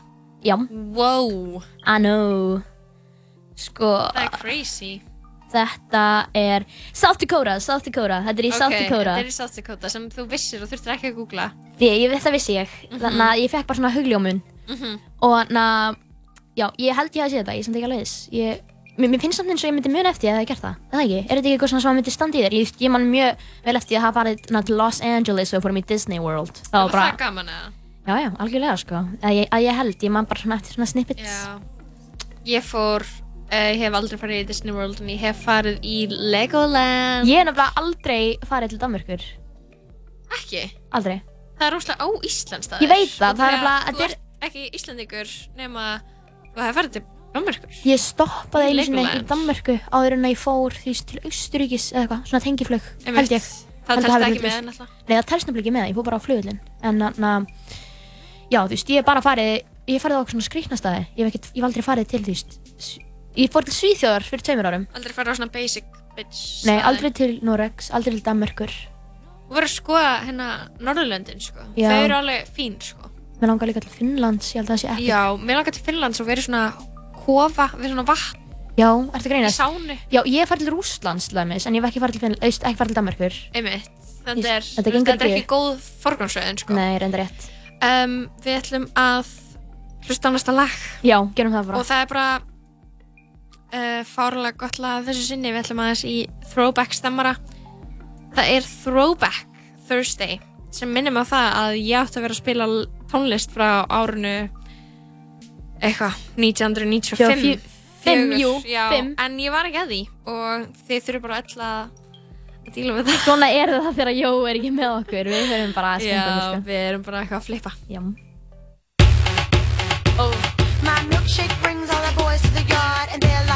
Já. Wow. I know. Sko, Það er crazy. þetta er South Dakota, South Dakota, þetta er í South Ok, Dakota. Þetta er í South Dakota sem þú vissir og þurftir ekki að googla. Því, ég, þetta vissi ég, þannig að ég fekk bara svona hugljómun Mhm. og þannig að, já, ég held ég að sé þetta, ég er samt ekki alveg. Ég, mér, mér finnst samt eins og ég myndi mjög eftir að það hef gert það, er það ekki? Er þetta ekki eitthvað sem að myndi standa í þér? Ég, ég man mjög vel eftir að hafa farið na, til Los Angeles og fórum í Disney World. Það Það var bara, það gaman, eða? já, já, algjörlega sko, að ég, að ég held, ég man bara svona eftir svona snippets. Já. Ég fór, uh, ég hef aldrei farið í Disney World en ég hef farið í Legoland. Ég hef nefnilega aldrei farið til Danmörkur, Ekki? aldrei. Það er óslega óíslands staður. Ég veit það, Og það er er- ekki Íslandingur nema þú hefur farið til Danmarkur. Ég stoppaði einu sinni í. Danmörku áður en að ég fór því til Austuríkis eða eitthvað, svona tengiflug, Einmitt. held ég. Það telst ekki með, svoleiðis. náttúrulega. Nei, það telst nefnilega ekki með, ég fór bara á flugullin. En na, já, þú veist, ég hef bara farið, ég hef farið á svona skrýknastæði, ég ég hef aldrei farið til, þú veist, ég fór til Svíþjóðar fyrir tveimur árum. Aldrei farið á svona basic bitch Nei, staði. aldrei til Noregs, aldrei til Danmörkur. Þú verður að skoða hérna Norðurlöndin, sko. Já. Þau eru alveg fín, sko. Mér langar líka til Finnlands, ég held að það sé ekki. Já, mér langar til Finnlands og verið svona kofa, við svona vatn. Já, ertu greinast? Í sánu. Já, ég hef farið til Rússlands, til dæmis, en ég hef ekki farið til Finnlands, ekki farið til Danmörkur. Einmitt. Þetta er, þetta þetta er ekki. góð forgangsröðin, sko. Nei, reynda rétt. Um, við ætlum að hlusta á næsta lag. Já, gerum það bara. Og það er bara uh, fárlega gott lag þessu sinni. Við ætlum aðeins í throwback stemmara. Það er Throwback Thursday sem minnum á það að ég átti að vera að spila tónlist frá árinu eitthvað, 1995 Já, fjö- fimm, Fjögur, jú, já, fimm. en ég var ekki að því og þið þurfum bara öll að díla við það Svona er það þegar Jó er ekki með okkur, við höfum bara að skemmta Já, við erum bara eitthvað að flippa Já. My milkshake brings all the boys to the yard, and they're like,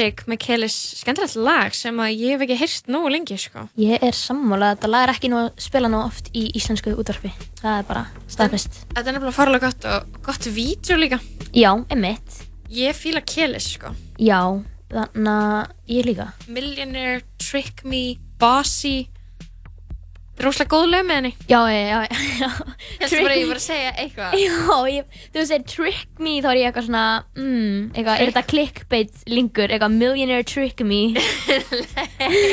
Milkshake með Kelis skemmtilegt lag sem að ég hef ekki heyrt nógu lengi, sko. Ég er sammála, þetta lag er ekki nú að spila nú oft í íslensku útvarpi. Það er bara staðfest. Þetta er nefnilega farlega gott og gott vídeo líka. Já, emitt. Ég fíla Kelis, sko. Já, þannig að ég líka. Millionaire, Trick Me, Bossy. Rosalega góð lög með henni. Já, já, já. Helstu bara að ég var að segja eitthvað. Já, ég, þú segir trick me, þá er ég eitthvað svona, mm, eitthvað, er þetta clickbait linkur, eitthvað millionaire trick me.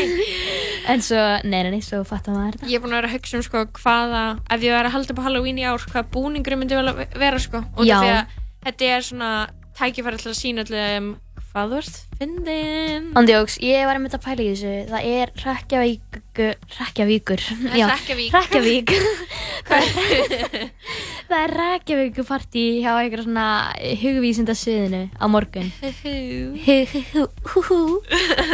en svo, nei, nei, nei, svo fattar maður þetta. Ég er búin að vera að hugsa um sko hvaða, ef ég væri að halda upp á Halloween í ár, hvaða búningur myndi vel að vera sko. Út Já. af því að þetta er svona tækifæri til að sína öllum hvað þú ert fyndin. Andjóks, ég var einmitt að pæla í þessu, það er Reykjavík, Reykjavíkur, er já, Reykjavík. Það er, það Reykjavík partí hjá einhverja svona hugvísindasviðinu á morgun. Hú-hú-hú,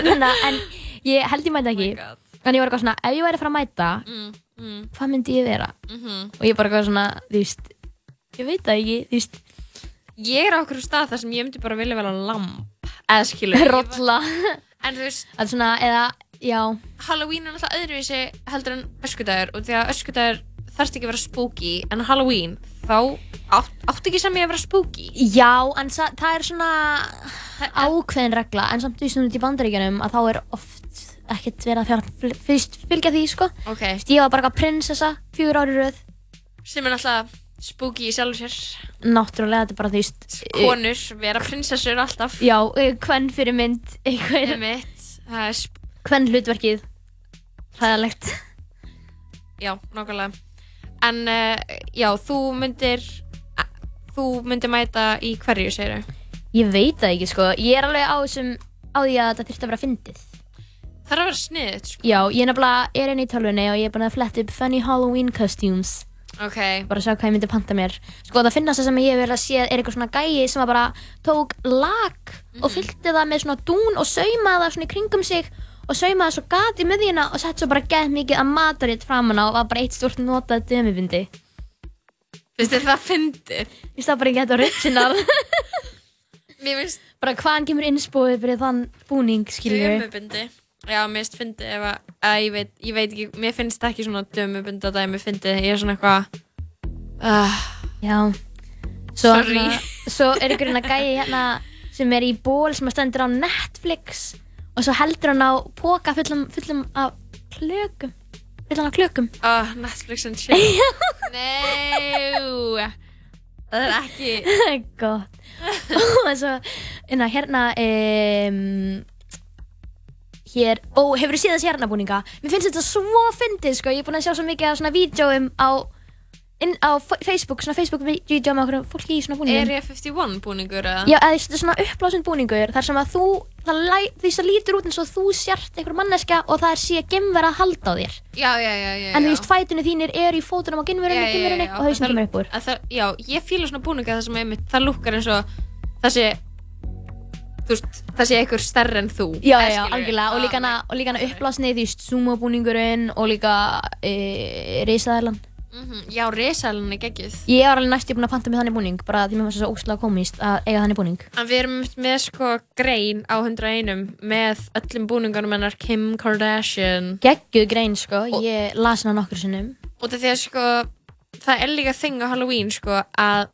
að, en ég held ég mæta ekki, en ég var eitthvað svona, ef ég væri að fara að mæta, Mm, mm, hvað myndi ég vera? mhm. Og ég bara eitthvað svona, þú veist, ég veit það ekki, þú veist, Ég er á okkur stað þar sem ég myndi bara vilja vera lamp. Eða skilur. rolla, En þú veist, er svona, eða, já, Halloween er náttúrulega öðruvísi heldur en öskudagur og því að öskudagur þarfst ekki að vera spooky en Halloween þá átt, átt ekki sem ég að vera spooky Já, en sa, það er svona ákveðin regla, en samt því sem út í bandaríkjunum að þá er oft ekkert verið að fjara, fyrst fylgja því, sko. Ok. Ég var bara eitthvað prinsessa, fjögur ári röð, sem er náttúrulega spooky í sjálfu sér náttúrulega þetta er bara því, veist, konur vera prinsessur alltaf Já, eh, hvern fyrir mynd, er hvern hlutverkið, hræðalegt. já, nákvæmlega en uh, já, þú myndir þú myndir mæta í hverju, segir Ég veit það ekki, sko, ég er alveg á þessum, á því að þetta þurfti að vera fyndið. það er að vera sniðið sko. Já, ég er nefnilega, er einn í tölvunni og ég er búin að fletta upp funny Halloween costumes. Ok, bara að sjá hvað ég myndi panta mér. Sko það finnast það sem ég hef verið að sé er eitthvað svona gæi sem bara tók lag og fyllti það með svona dún og saumaði það svona í kringum sig og saumaði svo gat í miðjuna og sett svo bara gett mikið að mataritt framan á og var bara eitt stort notað dömubindi. Finnst þér það fyndið? Finnst það bara ekki þetta original. Bara hvaðan kemur innspóið fyrir þann búning skiljum við dömubindi já, mér finnst fyndið ef að, að ég, veit, ég veit ekki, mér finnst ekki svona dömubindi að dæmi fyndið, ég er svona eitthvað uh, Já. Svo, Sorry. hérna, svo er ykkur hérna gæi hérna sem er í ból sem að stendur á Netflix og svo heldur hann á póka fullum, fullum af klökum. Fullum af klökum. Uh, Netflix and chill. Nei. Það er ekki. Gott. Og svo hérna, hérna um, hér, ó, hefur þú séð þessi hérna búninga? Mér finnst þetta svo fyndið sko, ég er búin að sjá svo mikið af svona vídjóum á, á Facebook, svona Facebook-vídjó með okkur fólki í svona búningum Area 51 búningur eða? Já, eða þetta er svona uppblásinn búningur þar sem að þú, því það lítur út eins og þú sért einhver manneska og það er síðan gemver að halda á þér. Já, já, já, já En þú veist, fætunni þínir eru í fótunum á gemverunni, gemverunni og hausinn kemur upp úr. já, ég fíla svona búninga það sem einmitt, það lukkar eins og sé þú veist, það sé einhver stærri en þú Já, já, algjörlega, og líka hana, og líka hana uppblásni, þú veist, sumo-búningurinn og líka e, risaðalan. Mhm, Já, risalinn er geggjuð. Ég var alveg næstu búin að panta með þannig búning, bara því mér fannst það svo óslega komist að eiga þannig búning. En við erum með sko grein á 101 með öllum búningunum hennar Kim Kardashian. Geggjuð grein, sko, ég las hana nokkur sinnum. Og það því að sko það er líka þing á Halloween sko að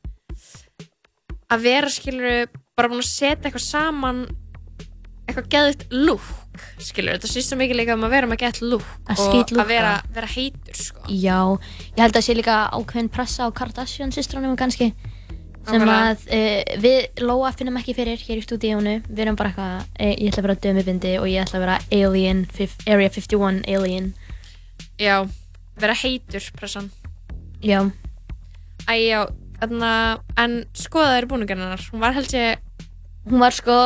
að vera skilur bara búin að setja eitthvað saman eitthvað geðvitt look skilur, þetta snýst svo mikið líka um að vera með gett look Að og að vera, vera heitur sko. Já, ég held að sé líka ákveðin pressa á Kardashian systrunum kannski sem að uh, við Lóa finnum ekki fyrir hér í stúdíónu. Við erum bara eitthvað, eh, ég ætla að vera dömubindi og ég ætla að vera alien, Area 51 alien. Já, vera heitur pressan. Já, Æ, já, þarna en skoðaður búningarnar. Hún var held ég hún var sko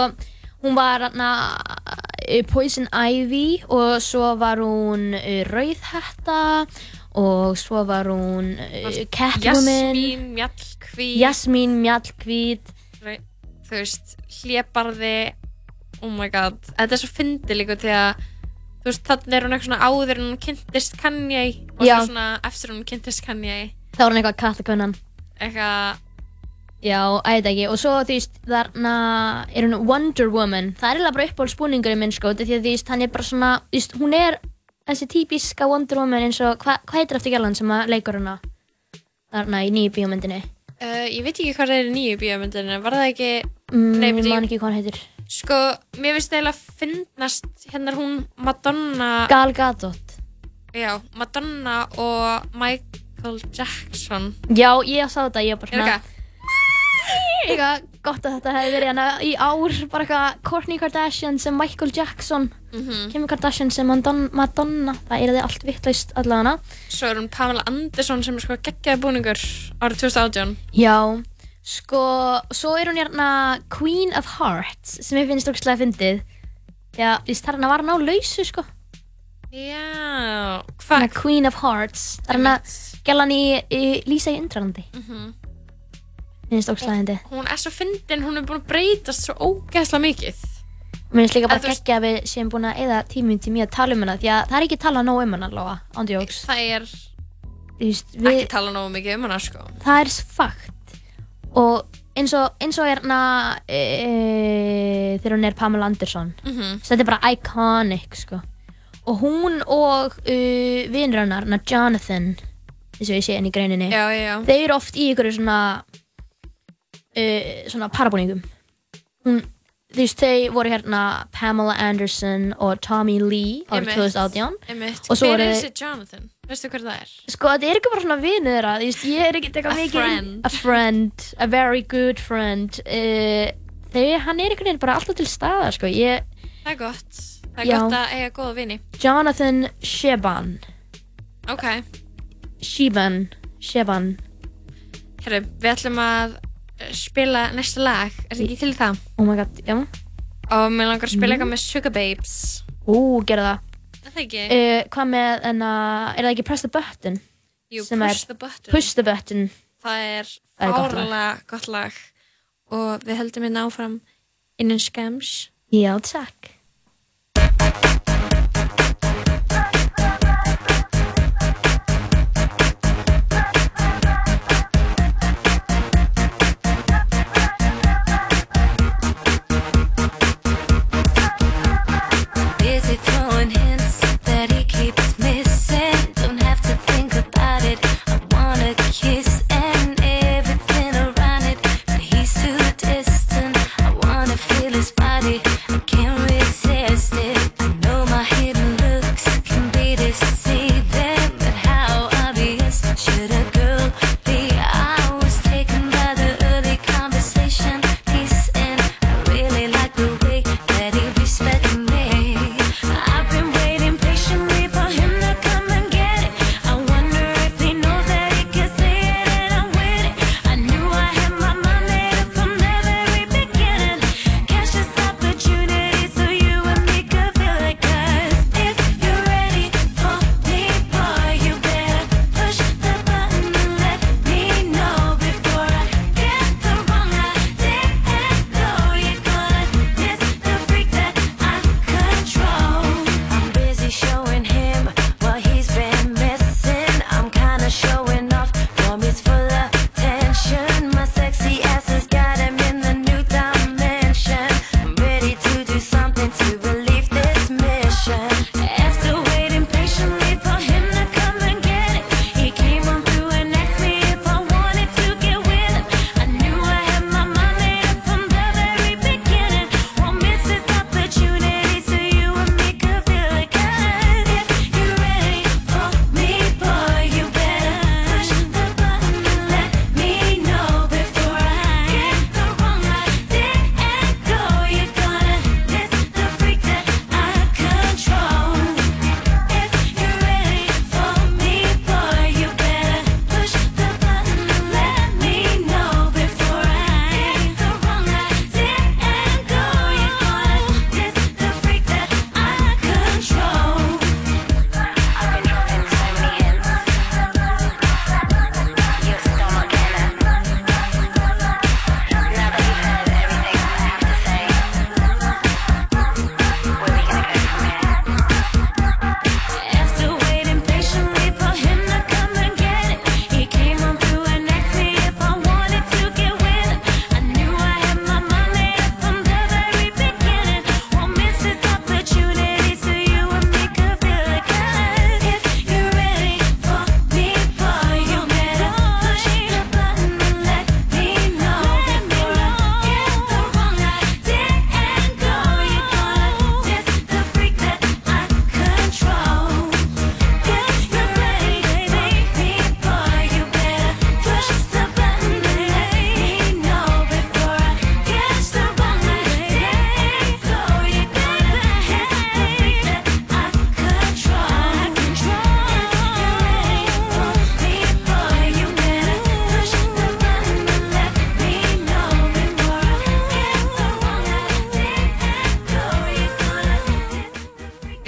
hún var uh, Poison Ivy og svo var hún uh, Rauðhetta og svo var hún uh, Catwoman. Jasmín, Mjallkvít Jasmín Mjallkvít þú veist, hlébarði. Oh my god, þetta er svo fyndi líka því að þú veist, þannig er hún eitthvað svona áður en hún kynntist Kanye og svo svona eftir hún kynntist Kanye. Þá var hún eitthvað kallakunnan eitthvað Já, æði ekki, og svo þú veist, þarna er hún Wonder Woman, það er eiginlega bara uppáhaldsbúningurinn minn sko, því að þú veist, hann er bara svona, þú veist, hún er þessi típiska Wonder Woman eins og, hva, hvað heitir eftir gælan sem að leikur hana þarna í nýju bíómyndinni? uh, ég veit ekki hvað það er í nýju bíómyndinu var það ekki Mm, Nei, ég man ekki hvað hann heitir. sko, mér finnst eiginlega að finnast hérna er hún Madonna Gal Gadot. já, Madonna og Michael Jackson Já, ég sá þetta, ég var bara svona, eitthvað gott að þetta hefði verið hana í ár, bara eitthvað Kourtney Kardashian sem Michael Jackson, Mhm. Kim Kardashian sem Madonna, það er þið allt vittlaust allavega. svo er hún Pamela Anderson sem er sko geggjaði búningur árið 2018 Já, sko, svo er hún hérna Queen of Hearts sem ég finnst ógstlega fyndið. Já, þú veist, þarna var hann á lausu, sko. já, Hvað? Queen of Hearts. Það er hann að gæla hann í, í Lísa í Undralandi. Mhm. Finnst ógstlega fyndið. hún er svo fyndin, hún er búin að breytast svo ógeðslega mikið Mér finnst líka bara geggja að við séum búin að eða tímum til mjög að tala um hana því að það er ekki talað nóg um hana allavega, ándjóks. það er Þú veist, við, ekki tala nógu mikið um hana sko það er fakt og eins og, eins og er hana e, þegar hún er Pamela Anderson Mhm. svo þetta er bara iconic sko. og hún og uh, hennar, hana Jonathan eins og ég sé henni í greininni já, já. þeir eru oft í ykkur svona uh, svona parabúningum hún, þú veist, þau voru hérna Pamela Anderson og Tommy Lee árið Einmitt. 2018 Einmitt. og svo hver er þessi Jonathan, veistu hver það er? Sko, þetta er ekki bara svona vinur þeirra, þú veist, ég er ekki eitthvað A mikið... friend. A friend. A very good friend. Uh, þegar hann er einhvern veginn bara alltaf til staðar, sko. Ég, það er gott, það er Já. gott að eiga góða vini Jonathan Sheban. ok, Sheban. Sheban. herru, við ætlum að eh, spila næsta lag, er það ekki til það? Oh my god, já. og mér langar að spila Mm. eitthvað með Sugar Babes Ú, gerðu það. Er það ekki? Uh, hvað með, en að, er það ekki Press the Button? Jú, Push er- the Button Push the Button. það er er fárlega gott lag og við höldum hérna áfram innan skams Já, takk.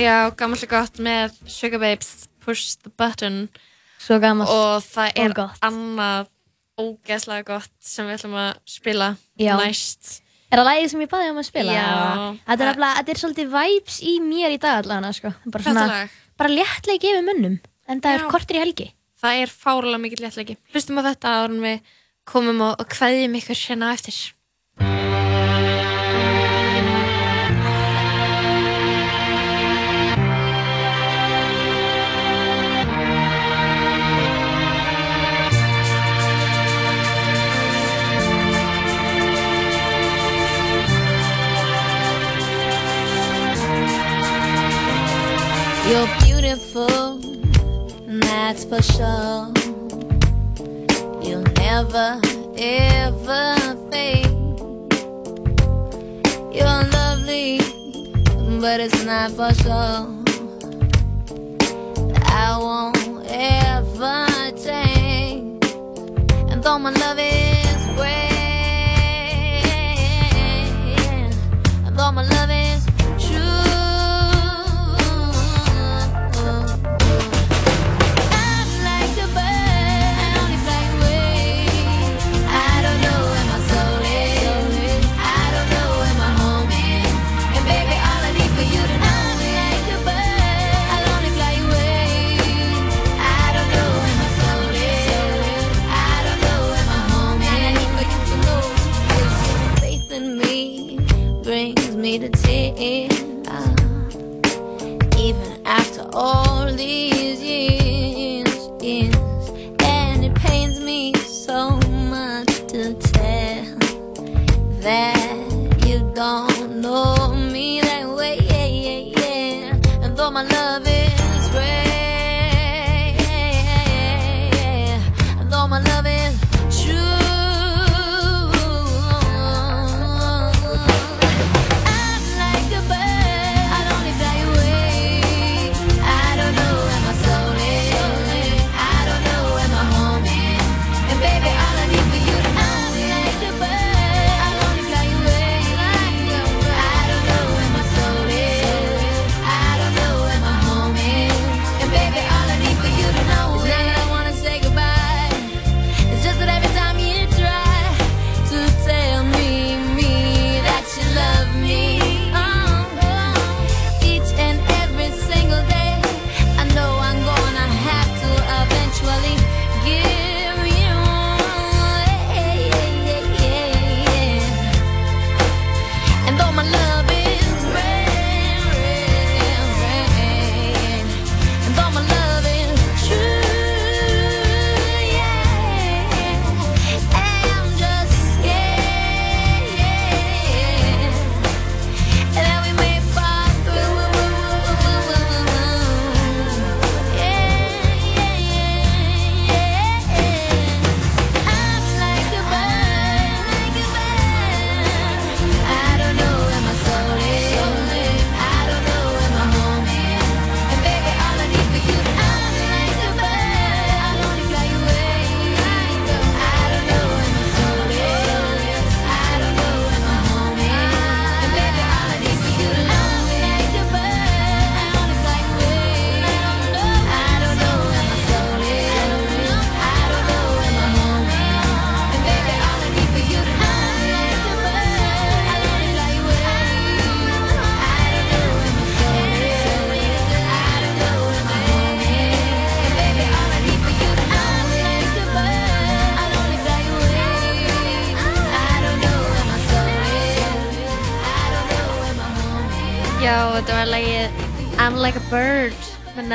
Já, gammalt og gott með Sugar Babes Push the Button Svo gammalt og það og er gott. annað ógeðslega gott sem við ætlum að spila Já. næst Er það lagið sem ég baði um að spila? Já. Þetta er, nefnilega- þetta er svolítið vibes í mér í dag allavega, sko. Bara svona, lag? bara léttleik yfir munnum. En það er Já. kortir í helgi. Það er fárulega mikill léttleiki Hlustum á þetta en við komum og, og kveðjum ykkur hérna á eftir You're beautiful, that's for sure. You'll never, ever fade. You're lovely, but it's not for sure. I won't ever change. And though my love is great, and though my love is me to tears. Even after all these years, years, and it pains me so much to tell that you don't know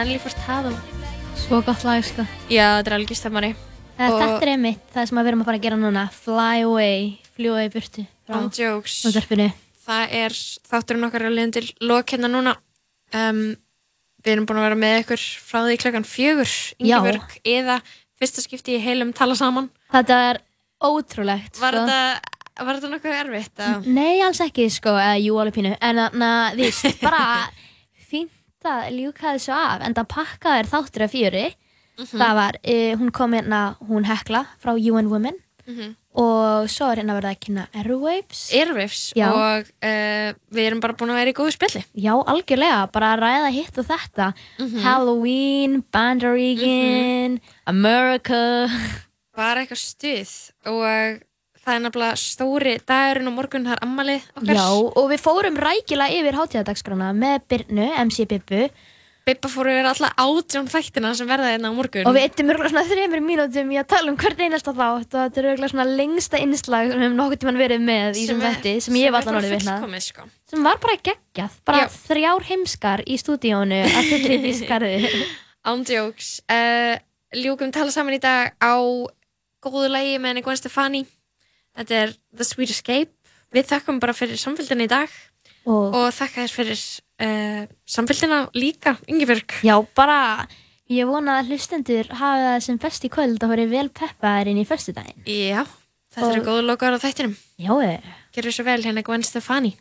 Nelly Furtado Svo gott lag, sko. Já, þetta er stemmari Það, Þetta er einmitt það sem við erum að fara að gera núna. Fly away, fljúa í burtu. On jokes. Það er þátturinn okkar að liðin til lok hérna núna um, Við erum búin að vera með ykkur frá því klokkan fjögur Ingibjörg, eða fyrsta skipti í heilum tala saman Þetta er ótrúlegt, Var sko. þetta, var þetta nokkuð erfitt? að- Nei, alls ekki, sko, eða jú, alveg pínu. En þannig að, veist, bara fínt að ljúka þessu af. En það pakkaði þáttur af fjöri. Mhm. Það var, uh, hún kom hérna, hún Hekla frá UN Women. Mhm. og svo er hérna verið að kynna Airwaves Airwaves Já. og uh, við erum bara búin að vera í góðu spilli Já, algjörlega, bara að ræða hitt og þetta Mhm. Halloween, Bandaríkin America bara eitthvað stuð og það er nefnilega stóri dagurinn og morgun það er ammalið okkar. Já, og við fórum rækilega yfir hátíðadagskrana með Byrnu, MC Bibbu. Bibba fór yfir alla átjón þættina sem verða hérna á morgun. Og við eittum örgulega svona þreymur mínútum í að tala um hvert einasta þátt og þetta er örgulega svona lengsta innslag sem við hefum nokkuð tíman verið með í Sem þætti sem ég sem allan bara orðið vitna fullkomið, sko. sem var bara geggjað, bara Já. þrjár heimskar í stúdíónu að fullri dískarði Ándjóks uh, Ljúkum tala saman í dag á góðu lægi með Gwen Stefani Þetta er The Sweet Escape. Við þakkum bara fyrir samfélgina í dag og, og þakka þér fyrir uh, samfélgina líka, Ingibjörg. Já, bara ég vona að hlustendur hafa það sem best í kvöld að vera vel peppaðir inn í föstudaginn. Já, þetta Og- eru góðu lokar á þættinum. Já, eh. Gerðu svo vel hérna Gwen Stefani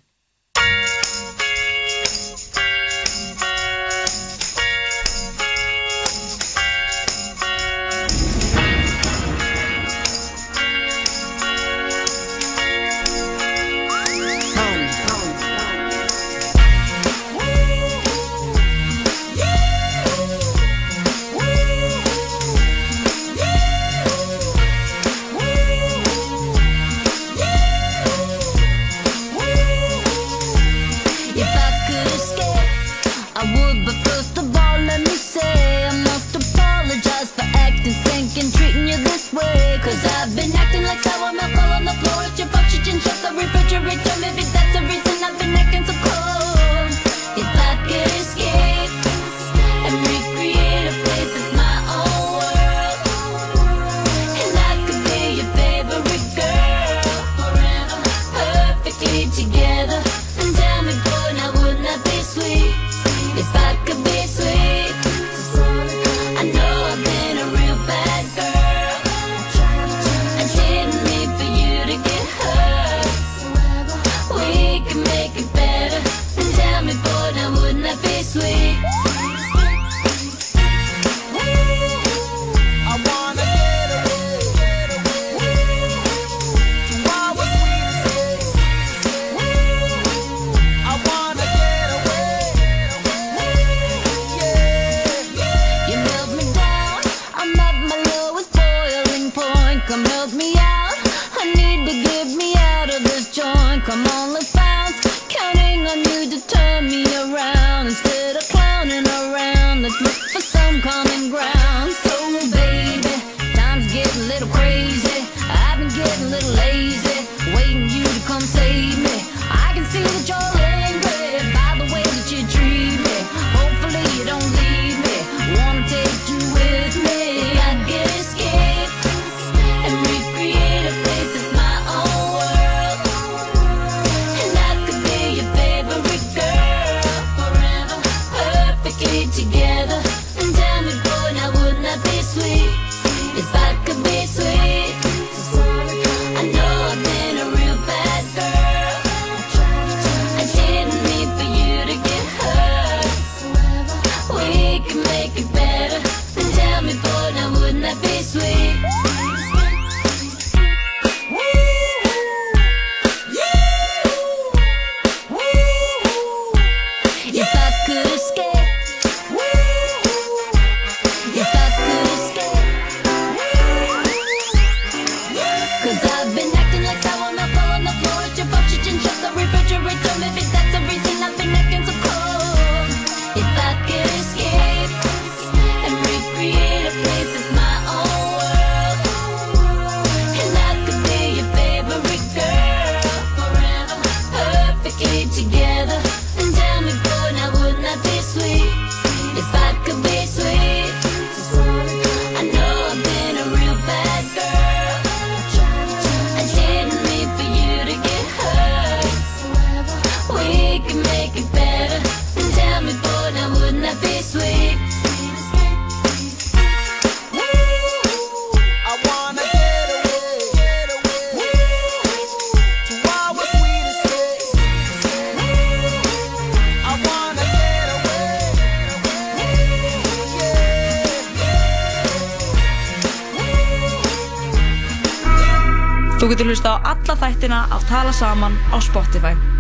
Þú getur hlusta á alla þættina af Tala Saman á Spotify.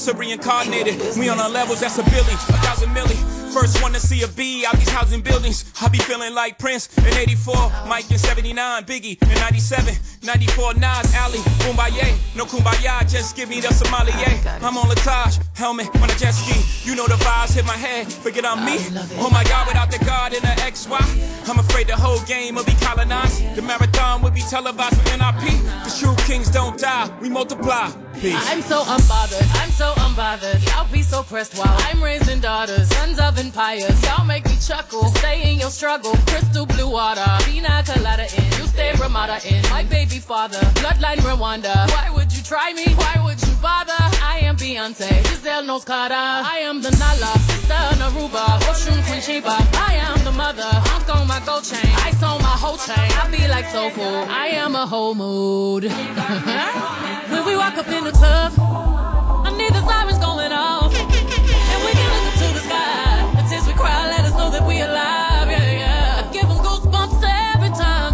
Mansa reincarnated. We on our levels, that's a Billy, a thousand milli. First one to see a B out these housing buildings. I be feeling like Prince in 84, Mike in 79, Biggie in 97, 94, Nas, Ali, Kumbaya. No Kumbaya, just give me the sommelier. I'm on Latage, helmet on a jet ski. You know the vibes hit my head, forget I'm me. Oh my God, without the God and the XY, I'm afraid the whole game will be colonized. The marathon will be televised for NIP. Cause true kings don't die, we multiply. Peace. I'm so unbothered, I'm so unbothered. Y'all be so pressed while I'm raising daughters, sons of empires. Y'all make me chuckle, stay in your struggle. Crystal blue water, pina colada in. You stay Ramada in. My baby father, bloodline Rwanda. Why would you try me? Why would you bother? I am Beyonce, Giselle knows Carter. I am the Nala, sister Naruba, Oshun Queen Sheba. I am the mother, I'm on my gold chain. I sold my whole chain. I be like soulful, I am a whole mood. when we walk up in the club, I need the sirens going off. And we can look up to the sky. The tears we cry let us know that we alive. Yeah, yeah. I give them goosebumps every time.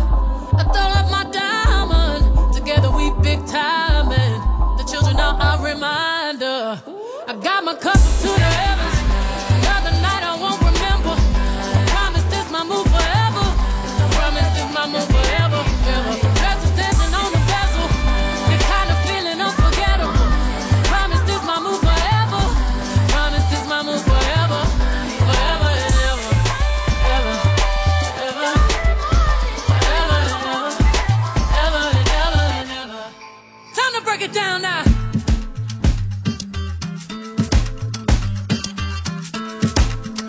I throw up my diamond. Together we big time. And the children are a reminder. I got my cup to the heavens.